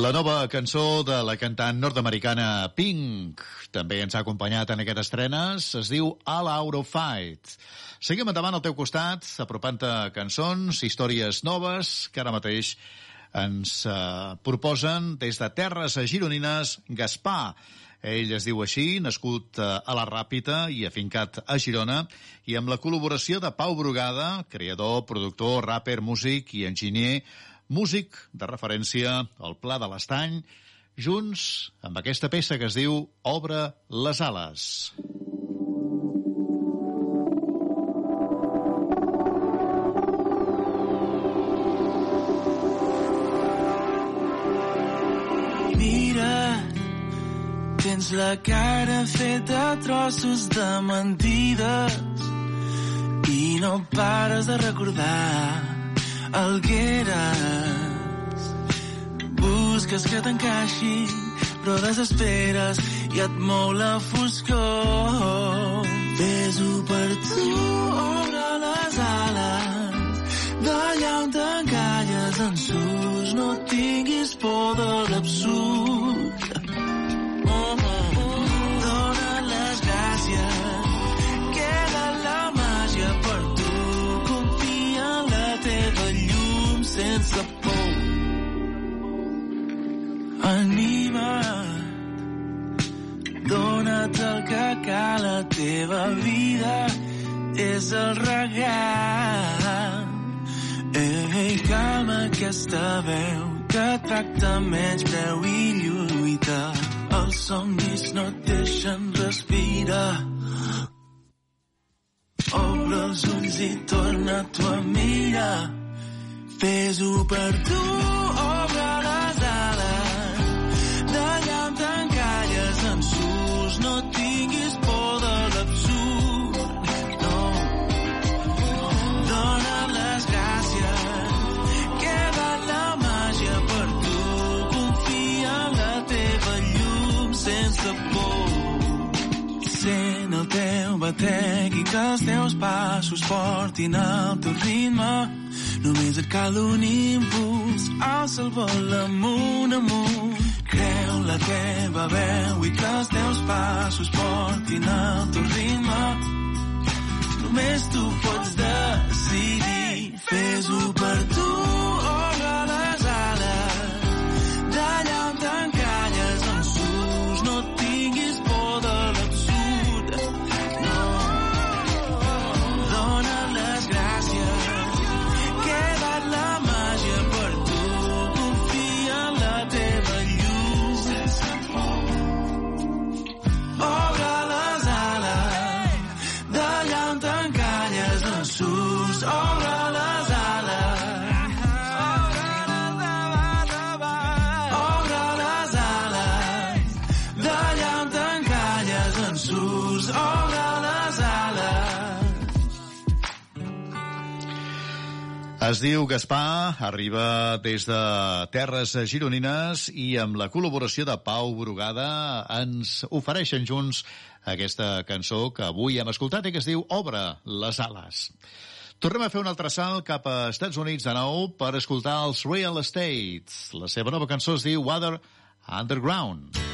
La nova cançó de la cantant nord-americana Pink també ens ha acompanyat en aquestes estrenes. Es diu All Out of Fight. Seguim endavant al teu costat, apropant-te cançons, històries noves, que ara mateix ens eh, proposen des de terres gironines Gaspar. Ell es diu així, nascut eh, a la Ràpita i afincat a Girona, i amb la col·laboració de Pau Brugada, creador, productor, rapper, músic i enginyer, músic de referència al Pla de l'Estany, junts amb aquesta peça que es diu Obre les ales. Tens la cara feta trossos de mentides i no pares de recordar el que eres. Busques que t'encaixi, però desesperes i et mou la foscor. Fes-ho per tu, obre les ales, d'allà on t'encalles en sus, no tinguis por de l'absurd. Dona't el que cal, la teva vida és el regal. Ei, calma aquesta veu que tracta menys preu i lluita. Els somnis no et deixen respirar. Obre els ulls i torna-t'ho a mirar. Fes-ho per tu, obre el teu batec i que els teus passos portin al teu ritme. Només et cal un impuls, alça el vol amunt, amunt. Creu la teva veu i que els teus passos portin al teu ritme. Només tu pots decidir, fes-ho per tu, Es diu Gaspar, arriba des de terres gironines i amb la col·laboració de Pau Brugada ens ofereixen junts aquesta cançó que avui hem escoltat i que es diu Obre les ales. Tornem a fer un altre salt cap a Estats Units de nou per escoltar els Real Estates. La seva nova cançó es diu Water Underground. Would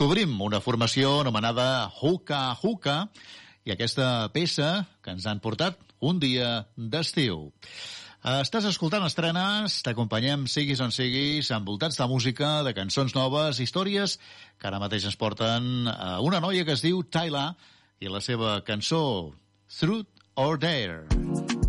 descobrim una formació anomenada Huka Huka i aquesta peça que ens han portat un dia d'estiu. Estàs escoltant estrenes, t'acompanyem siguis on siguis, envoltats de música, de cançons noves, històries que ara mateix ens porten a una noia que es diu Tyla i la seva cançó Truth or Dare.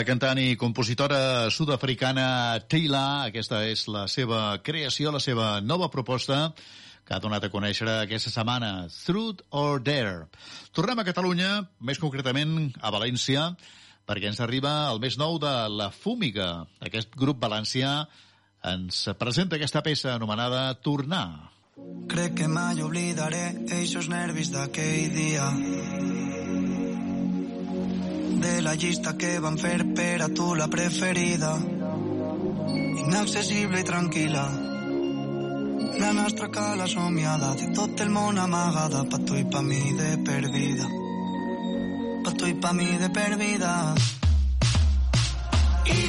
La cantant i compositora sud-africana Taylor, aquesta és la seva creació, la seva nova proposta que ha donat a conèixer aquesta setmana, Truth or Dare. Tornem a Catalunya, més concretament a València, perquè ens arriba el més nou de La Fúmiga. Aquest grup valencià ens presenta aquesta peça anomenada Tornar. Crec que mai oblidaré eixos nervis d'aquell dia de la llista que van fer per a tu la preferida. Inaccessible i tranquil·la la nostra cala somiada de tot el món amagada pa tu i pa mi de per vida pa tu i pa mi de per vida i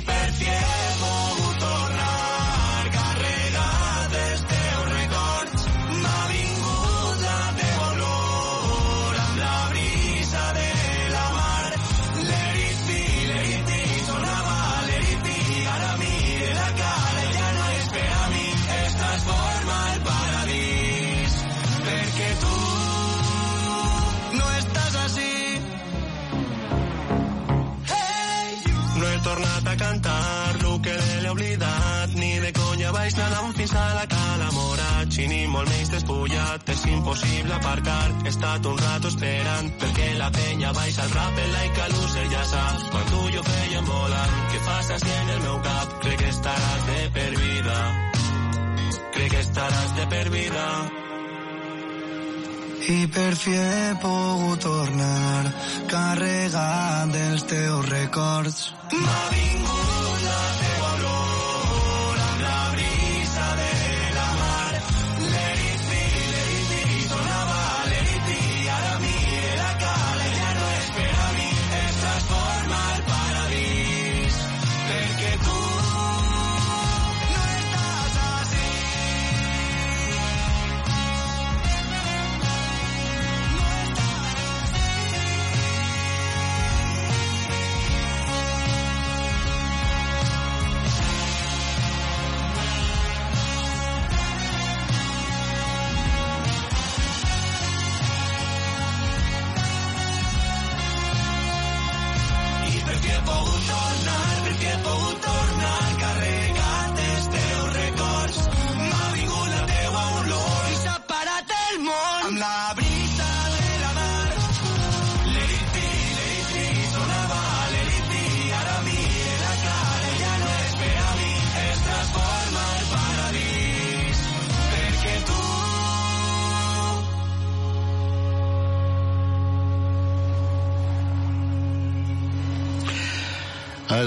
impossible aparcar, he estat un rato esperant, perquè la penya baix al rap, el like a loser ja saps, quan tu i jo fèiem volant, què fas així en el meu cap, crec que estaràs de per vida, crec que estaràs de per vida. I per fi he pogut tornar carregat dels teus records. M'ha vingut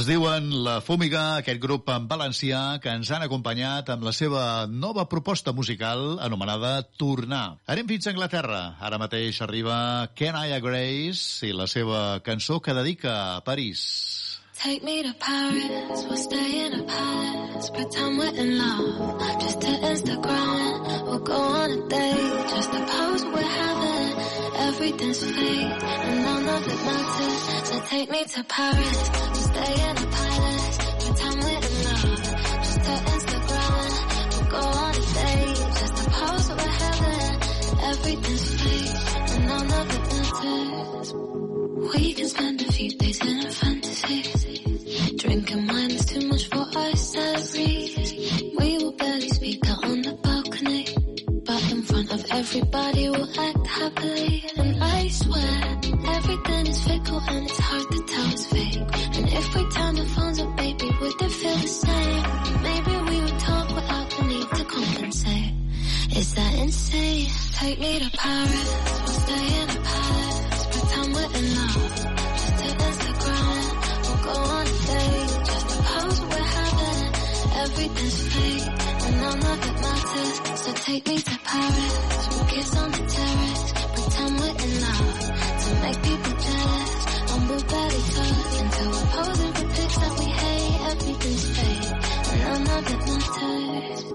Es diuen La Fúmiga, aquest grup en valencià que ens han acompanyat amb la seva nova proposta musical anomenada Tornar. Anem fins a Anglaterra. Ara mateix arriba Kenaya Grace i la seva cançó que dedica a París. Take me to Paris, we'll stay in a palace, pretend we're in love, just to Instagram. We'll go on a date, just to post we're having Everything's fake, and none of it matters. So take me to Paris, we'll stay in a palace. Pretend we're in love, just to Instagram. We'll go on a date, just to pose that we're heaven. Everything's fake, and none of it matters. We can spend a few days in a fantasy. Everybody we'll act happily. And I swear, everything is fickle and it's hard to tell it's fake. And if we turn the phones up, baby, would it feel the same? Maybe we would talk without the need to compensate. Is that insane? Take me to Paris, we'll stay in a palace. Pretend we're in love, just to Instagram. We'll go on a date, just to pose we're having. Everything's fake, none of it matters. So take me to Paris, we'll kiss on the terrace. Pretend we're in love, to make people jealous. We'll barely touch until we're posing for pics that we hate. Everything's fake, and none of it matters.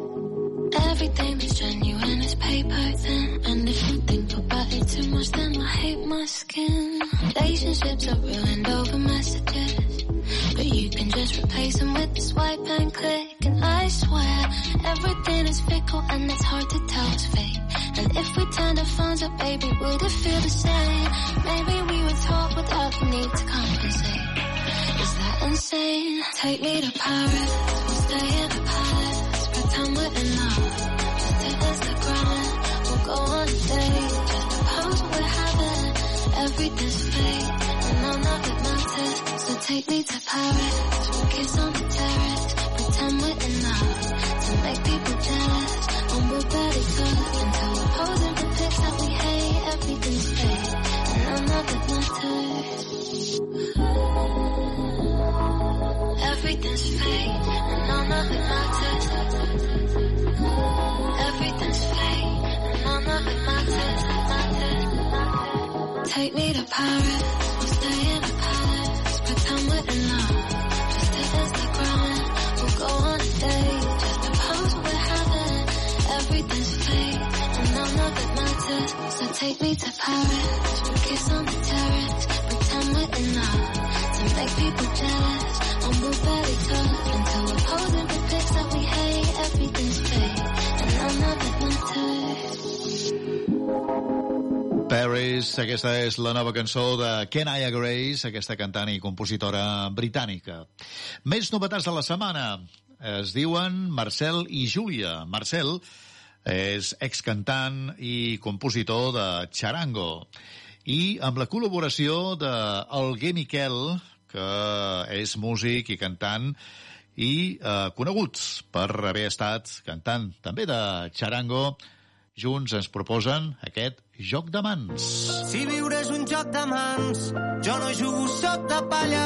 Everything is genuine it's paper thin And if you think about it too much then I hate my skin Relationships are ruined over messages But you can just replace them with a swipe and click And I swear everything is fickle and it's hard to tell it's fake. And if we turn the phones up baby would it feel the same? Maybe we would talk without the need to compensate. Is that insane? Take me to Paris. We'll stay in a palace. Pretend we're in love Just to Instagram We'll go on a date. Just to pose we're having Everything's fake. And of it matters So take me to Paris. We'll kiss on the terrace We're in love To make people jealous Until we're posing for pics we hate Everything's fake. And none of it matters Everything's fake. And none of it matters Take me to Paris. We'll stay in a palace. Pretend we're in love Everything's fake And none of it matters So take me to Paris We'll kiss on the terrace Pretend we're in love To make people jealous And we'll barely touch Until we're posing for pics that we hate Everything's fake And none of it matters Paris, aquesta és la nova cançó de Kenaya Grace, aquesta cantant i compositora britànica. Més novetats de la setmana. Es diuen Marcel i Júlia. Marcel és excantant i compositor de Charango. I amb la col·laboració de Miquel, que és músic i cantant, i eh, coneguts per haver estat cantant també de Charango, junts ens proposen aquest joc de mans. Si viure és un joc de mans, jo no jugo soc de palla.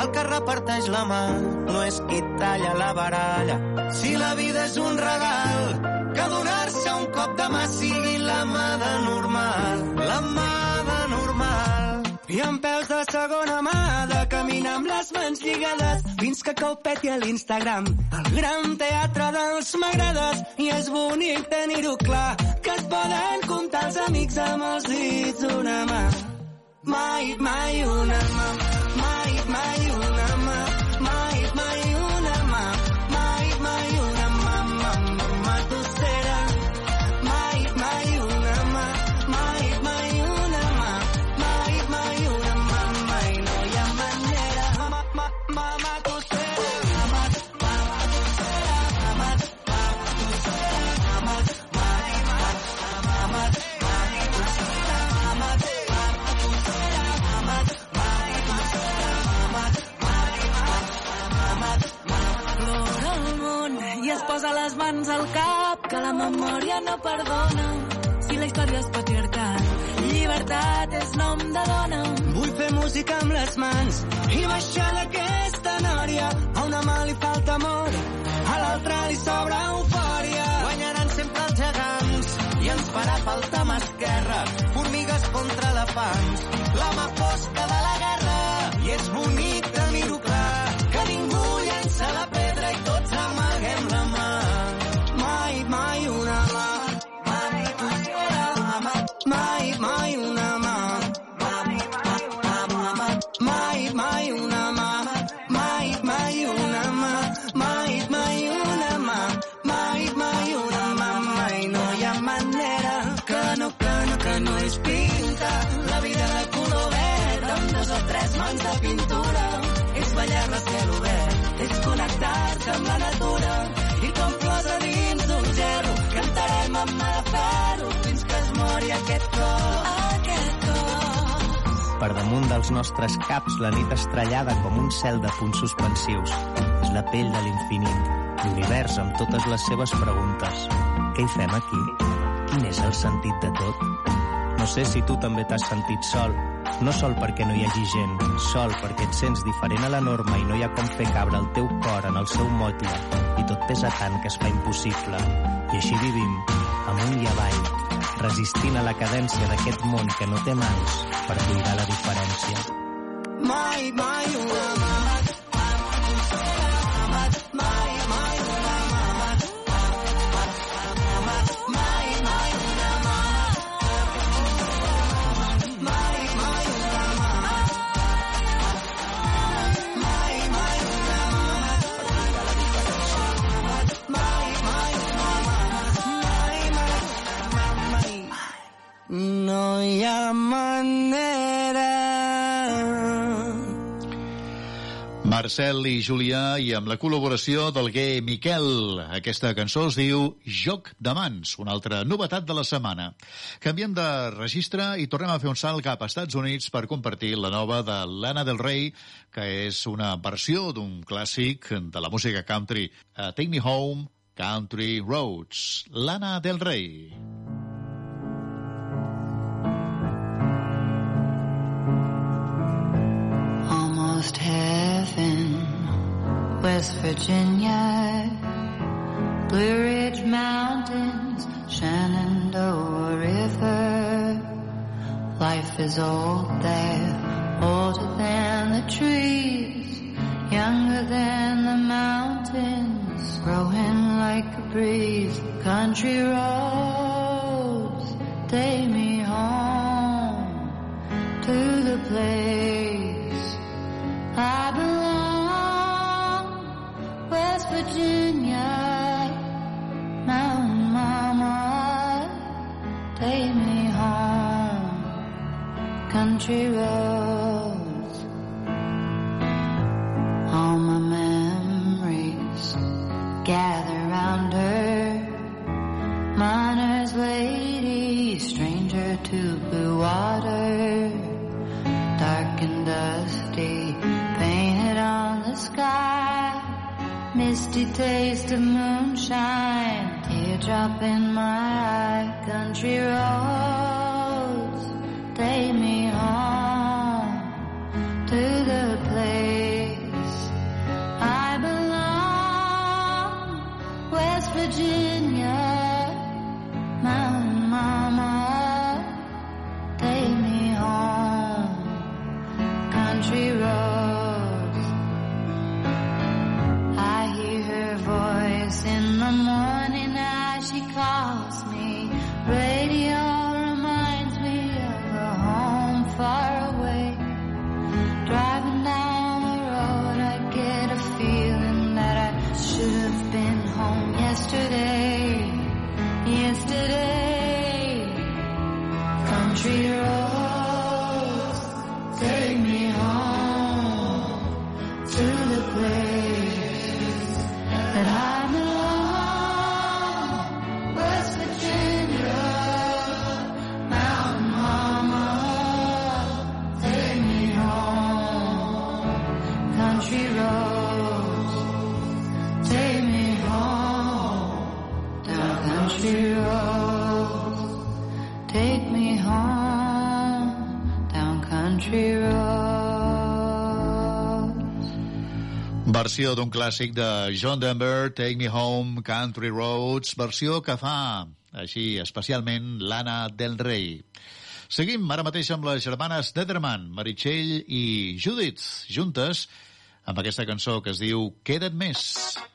El que reparteix la mà no és qui talla la baralla. Si la vida és un regal, que donar-se un cop de mà sigui la mà de normal. La mà de normal. I amb peus de segona mà, de caminar amb les mans lligades, fins que cau peti a l'Instagram. El gran teatre dels m'agrades, i és bonic tenir-ho clar, que es poden comptar els amics amb els dits d'una mà. Mai, mai una mà, mai, mai una mà, posa les mans al cap que la memòria no perdona si la història és patriarcal llibertat és nom de dona Vull fer música amb les mans i baixar d'aquesta nòria. A una mà li falta amor, a l'altra li sobra eufòria. Guanyaran sempre els gegants i ens farà falta mà esquerra. Formigues contra elefants, la mà fosca de la guerra. I és bonic Per damunt dels nostres caps, la nit estrellada com un cel de punts suspensius. És la pell de l'infinit, l'univers amb totes les seves preguntes. Què hi fem aquí? Quin és el sentit de tot? No sé si tu també t'has sentit sol. No sol perquè no hi hagi gent, sol perquè et sents diferent a la norma i no hi ha com fer cabre el teu cor en el seu motlle i tot pesa tant que es fa impossible. I així vivim, amunt i avall, resistint a la cadència d'aquest món que no té mans per cuidar la diferència. Mai, mai una mama. Mai, mai una mama. Marcel i Julià i amb la col·laboració del gay Miquel. Aquesta cançó es diu Joc de mans, una altra novetat de la setmana. Canviem de registre i tornem a fer un salt cap a Estats Units per compartir la nova de Lana del Rey, que és una versió d'un clàssic de la música country. Uh, Take Me Home, Country Roads. Lana del Rey. almost heaven, West Virginia, Blue Ridge Mountains, Shenandoah River. Life is old there, older than the trees, younger than the mountains, growing like a breeze. Country roads, take me home to the place I belong, West Virginia, Mountain Mama, take me home, country roads, all my memories gather round her, miner's lady, stranger to blue water dark and dusty, painted on the sky. Misty taste of moonshine, teardrop in my eye. Country roads, take me home to the place I belong. West Virginia, Mountain Mama, country roads. I hear her voice in the morning as she calls me. Versió d'un clàssic de John Denver, Take Me Home, Country Roads, versió que fa, així, especialment, l'Anna del Rei. Seguim ara mateix amb les germanes Dederman, Meritxell i Judith, juntes, amb aquesta cançó que es diu Queda't més. vegades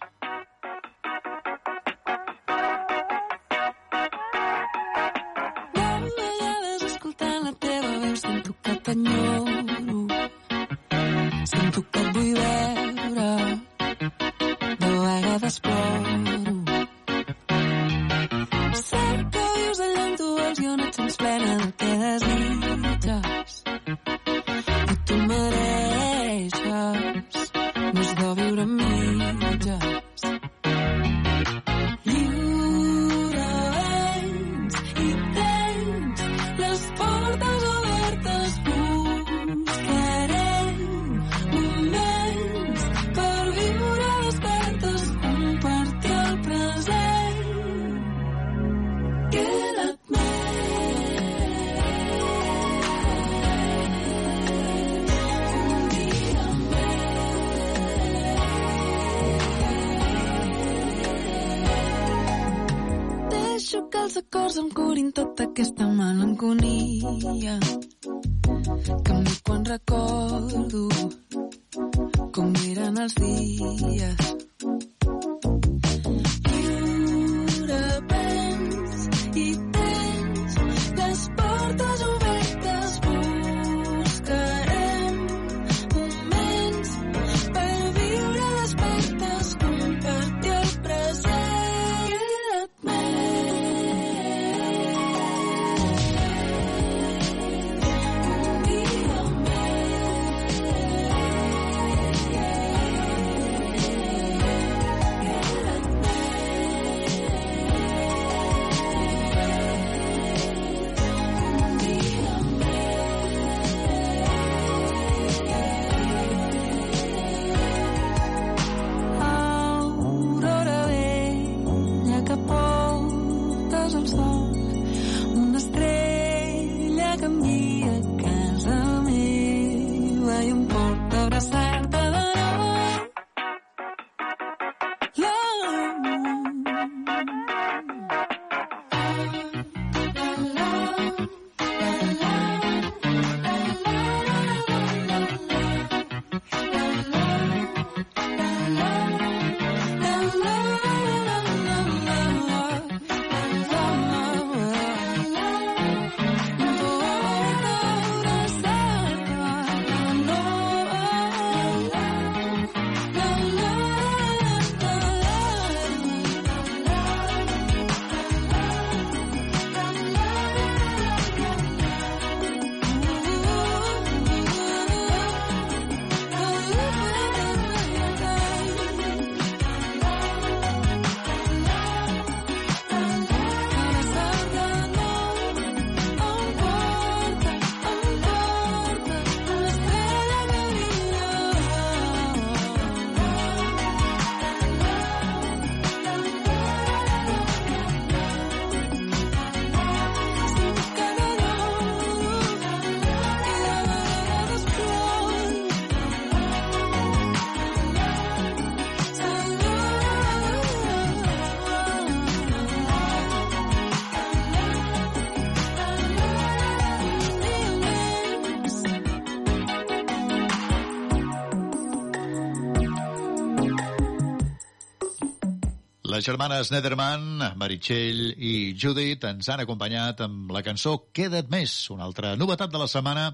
Les germanes Nederman, Meritxell i Judith ens han acompanyat amb la cançó Queda't més, una altra novetat de la setmana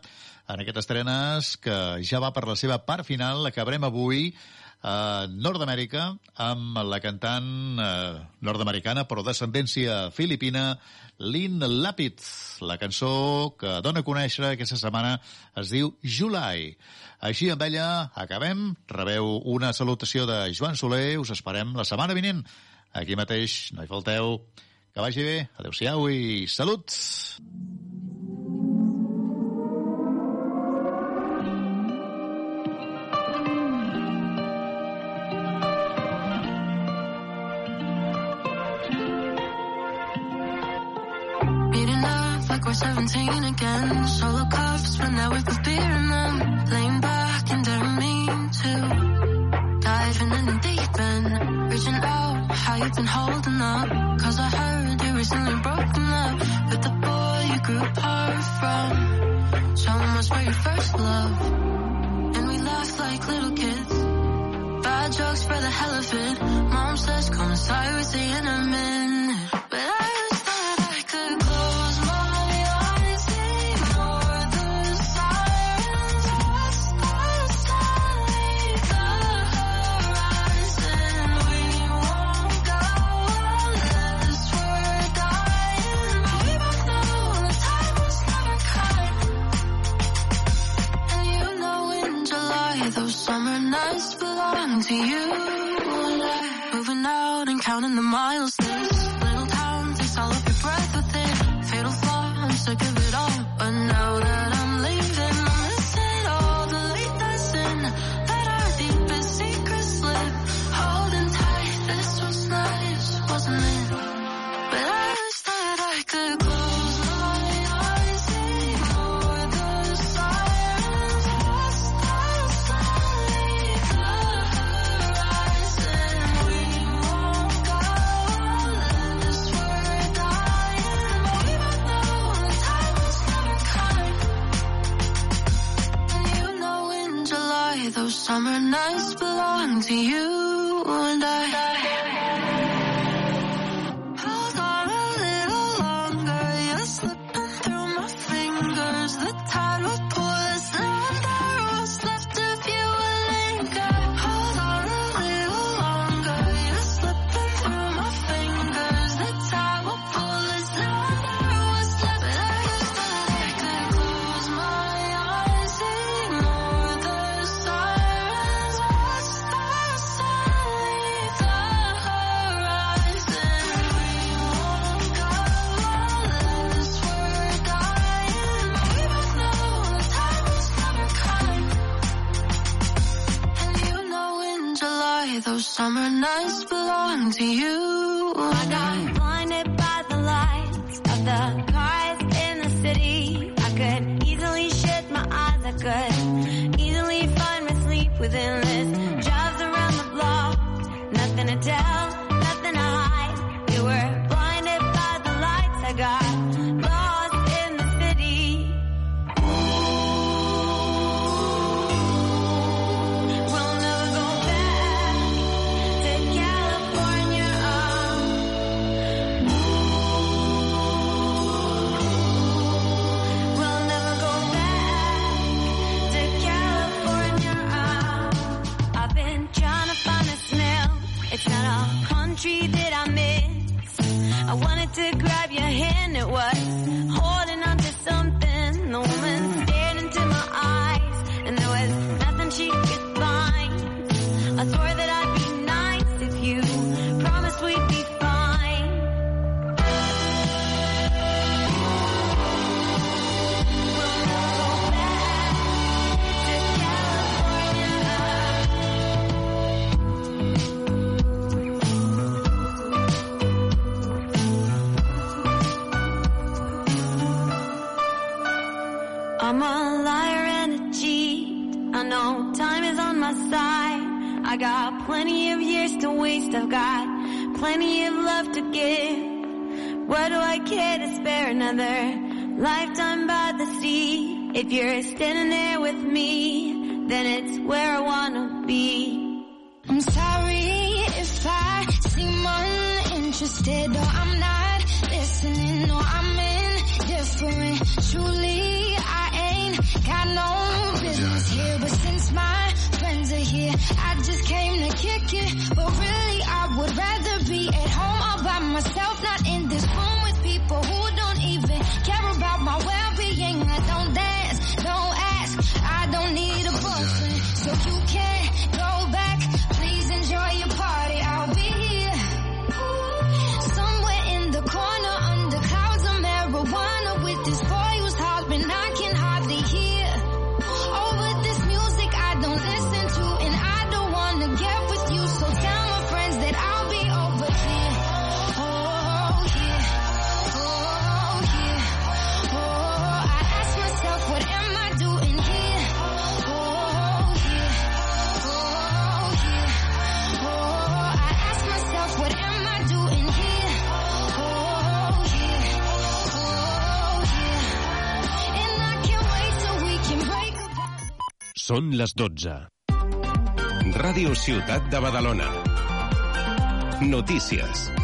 en aquestes estrenes que ja va per la seva part final, acabarem avui a Nord-Amèrica amb la cantant eh, nord-americana però d'ascendència filipina Lynn Lapid. La cançó que dona a conèixer aquesta setmana es diu July. Així amb ella acabem. Rebeu una salutació de Joan Soler. Us esperem la setmana vinent. Aquí mateix, no hi falteu. Que vagi bé. Adéu-siau i salut! Meeting up like we're 17 again. Solo cups, beer in them. Laying back and mean to. Diving in the deep end. Reaching out, you been holding up? Cause I heard you recently broken up with the boy you grew apart from. So much for your first love. And we laughed like little kids. Bad jokes for the hell of it. Mom says come inside with a minute. But I nights belong to you and I. Moving out and counting the miles. This little town takes all of your breath within. Fatal flaw, I'm sick of it. Summer nights belong to you and I. Ciutat de Badalona. Notícies.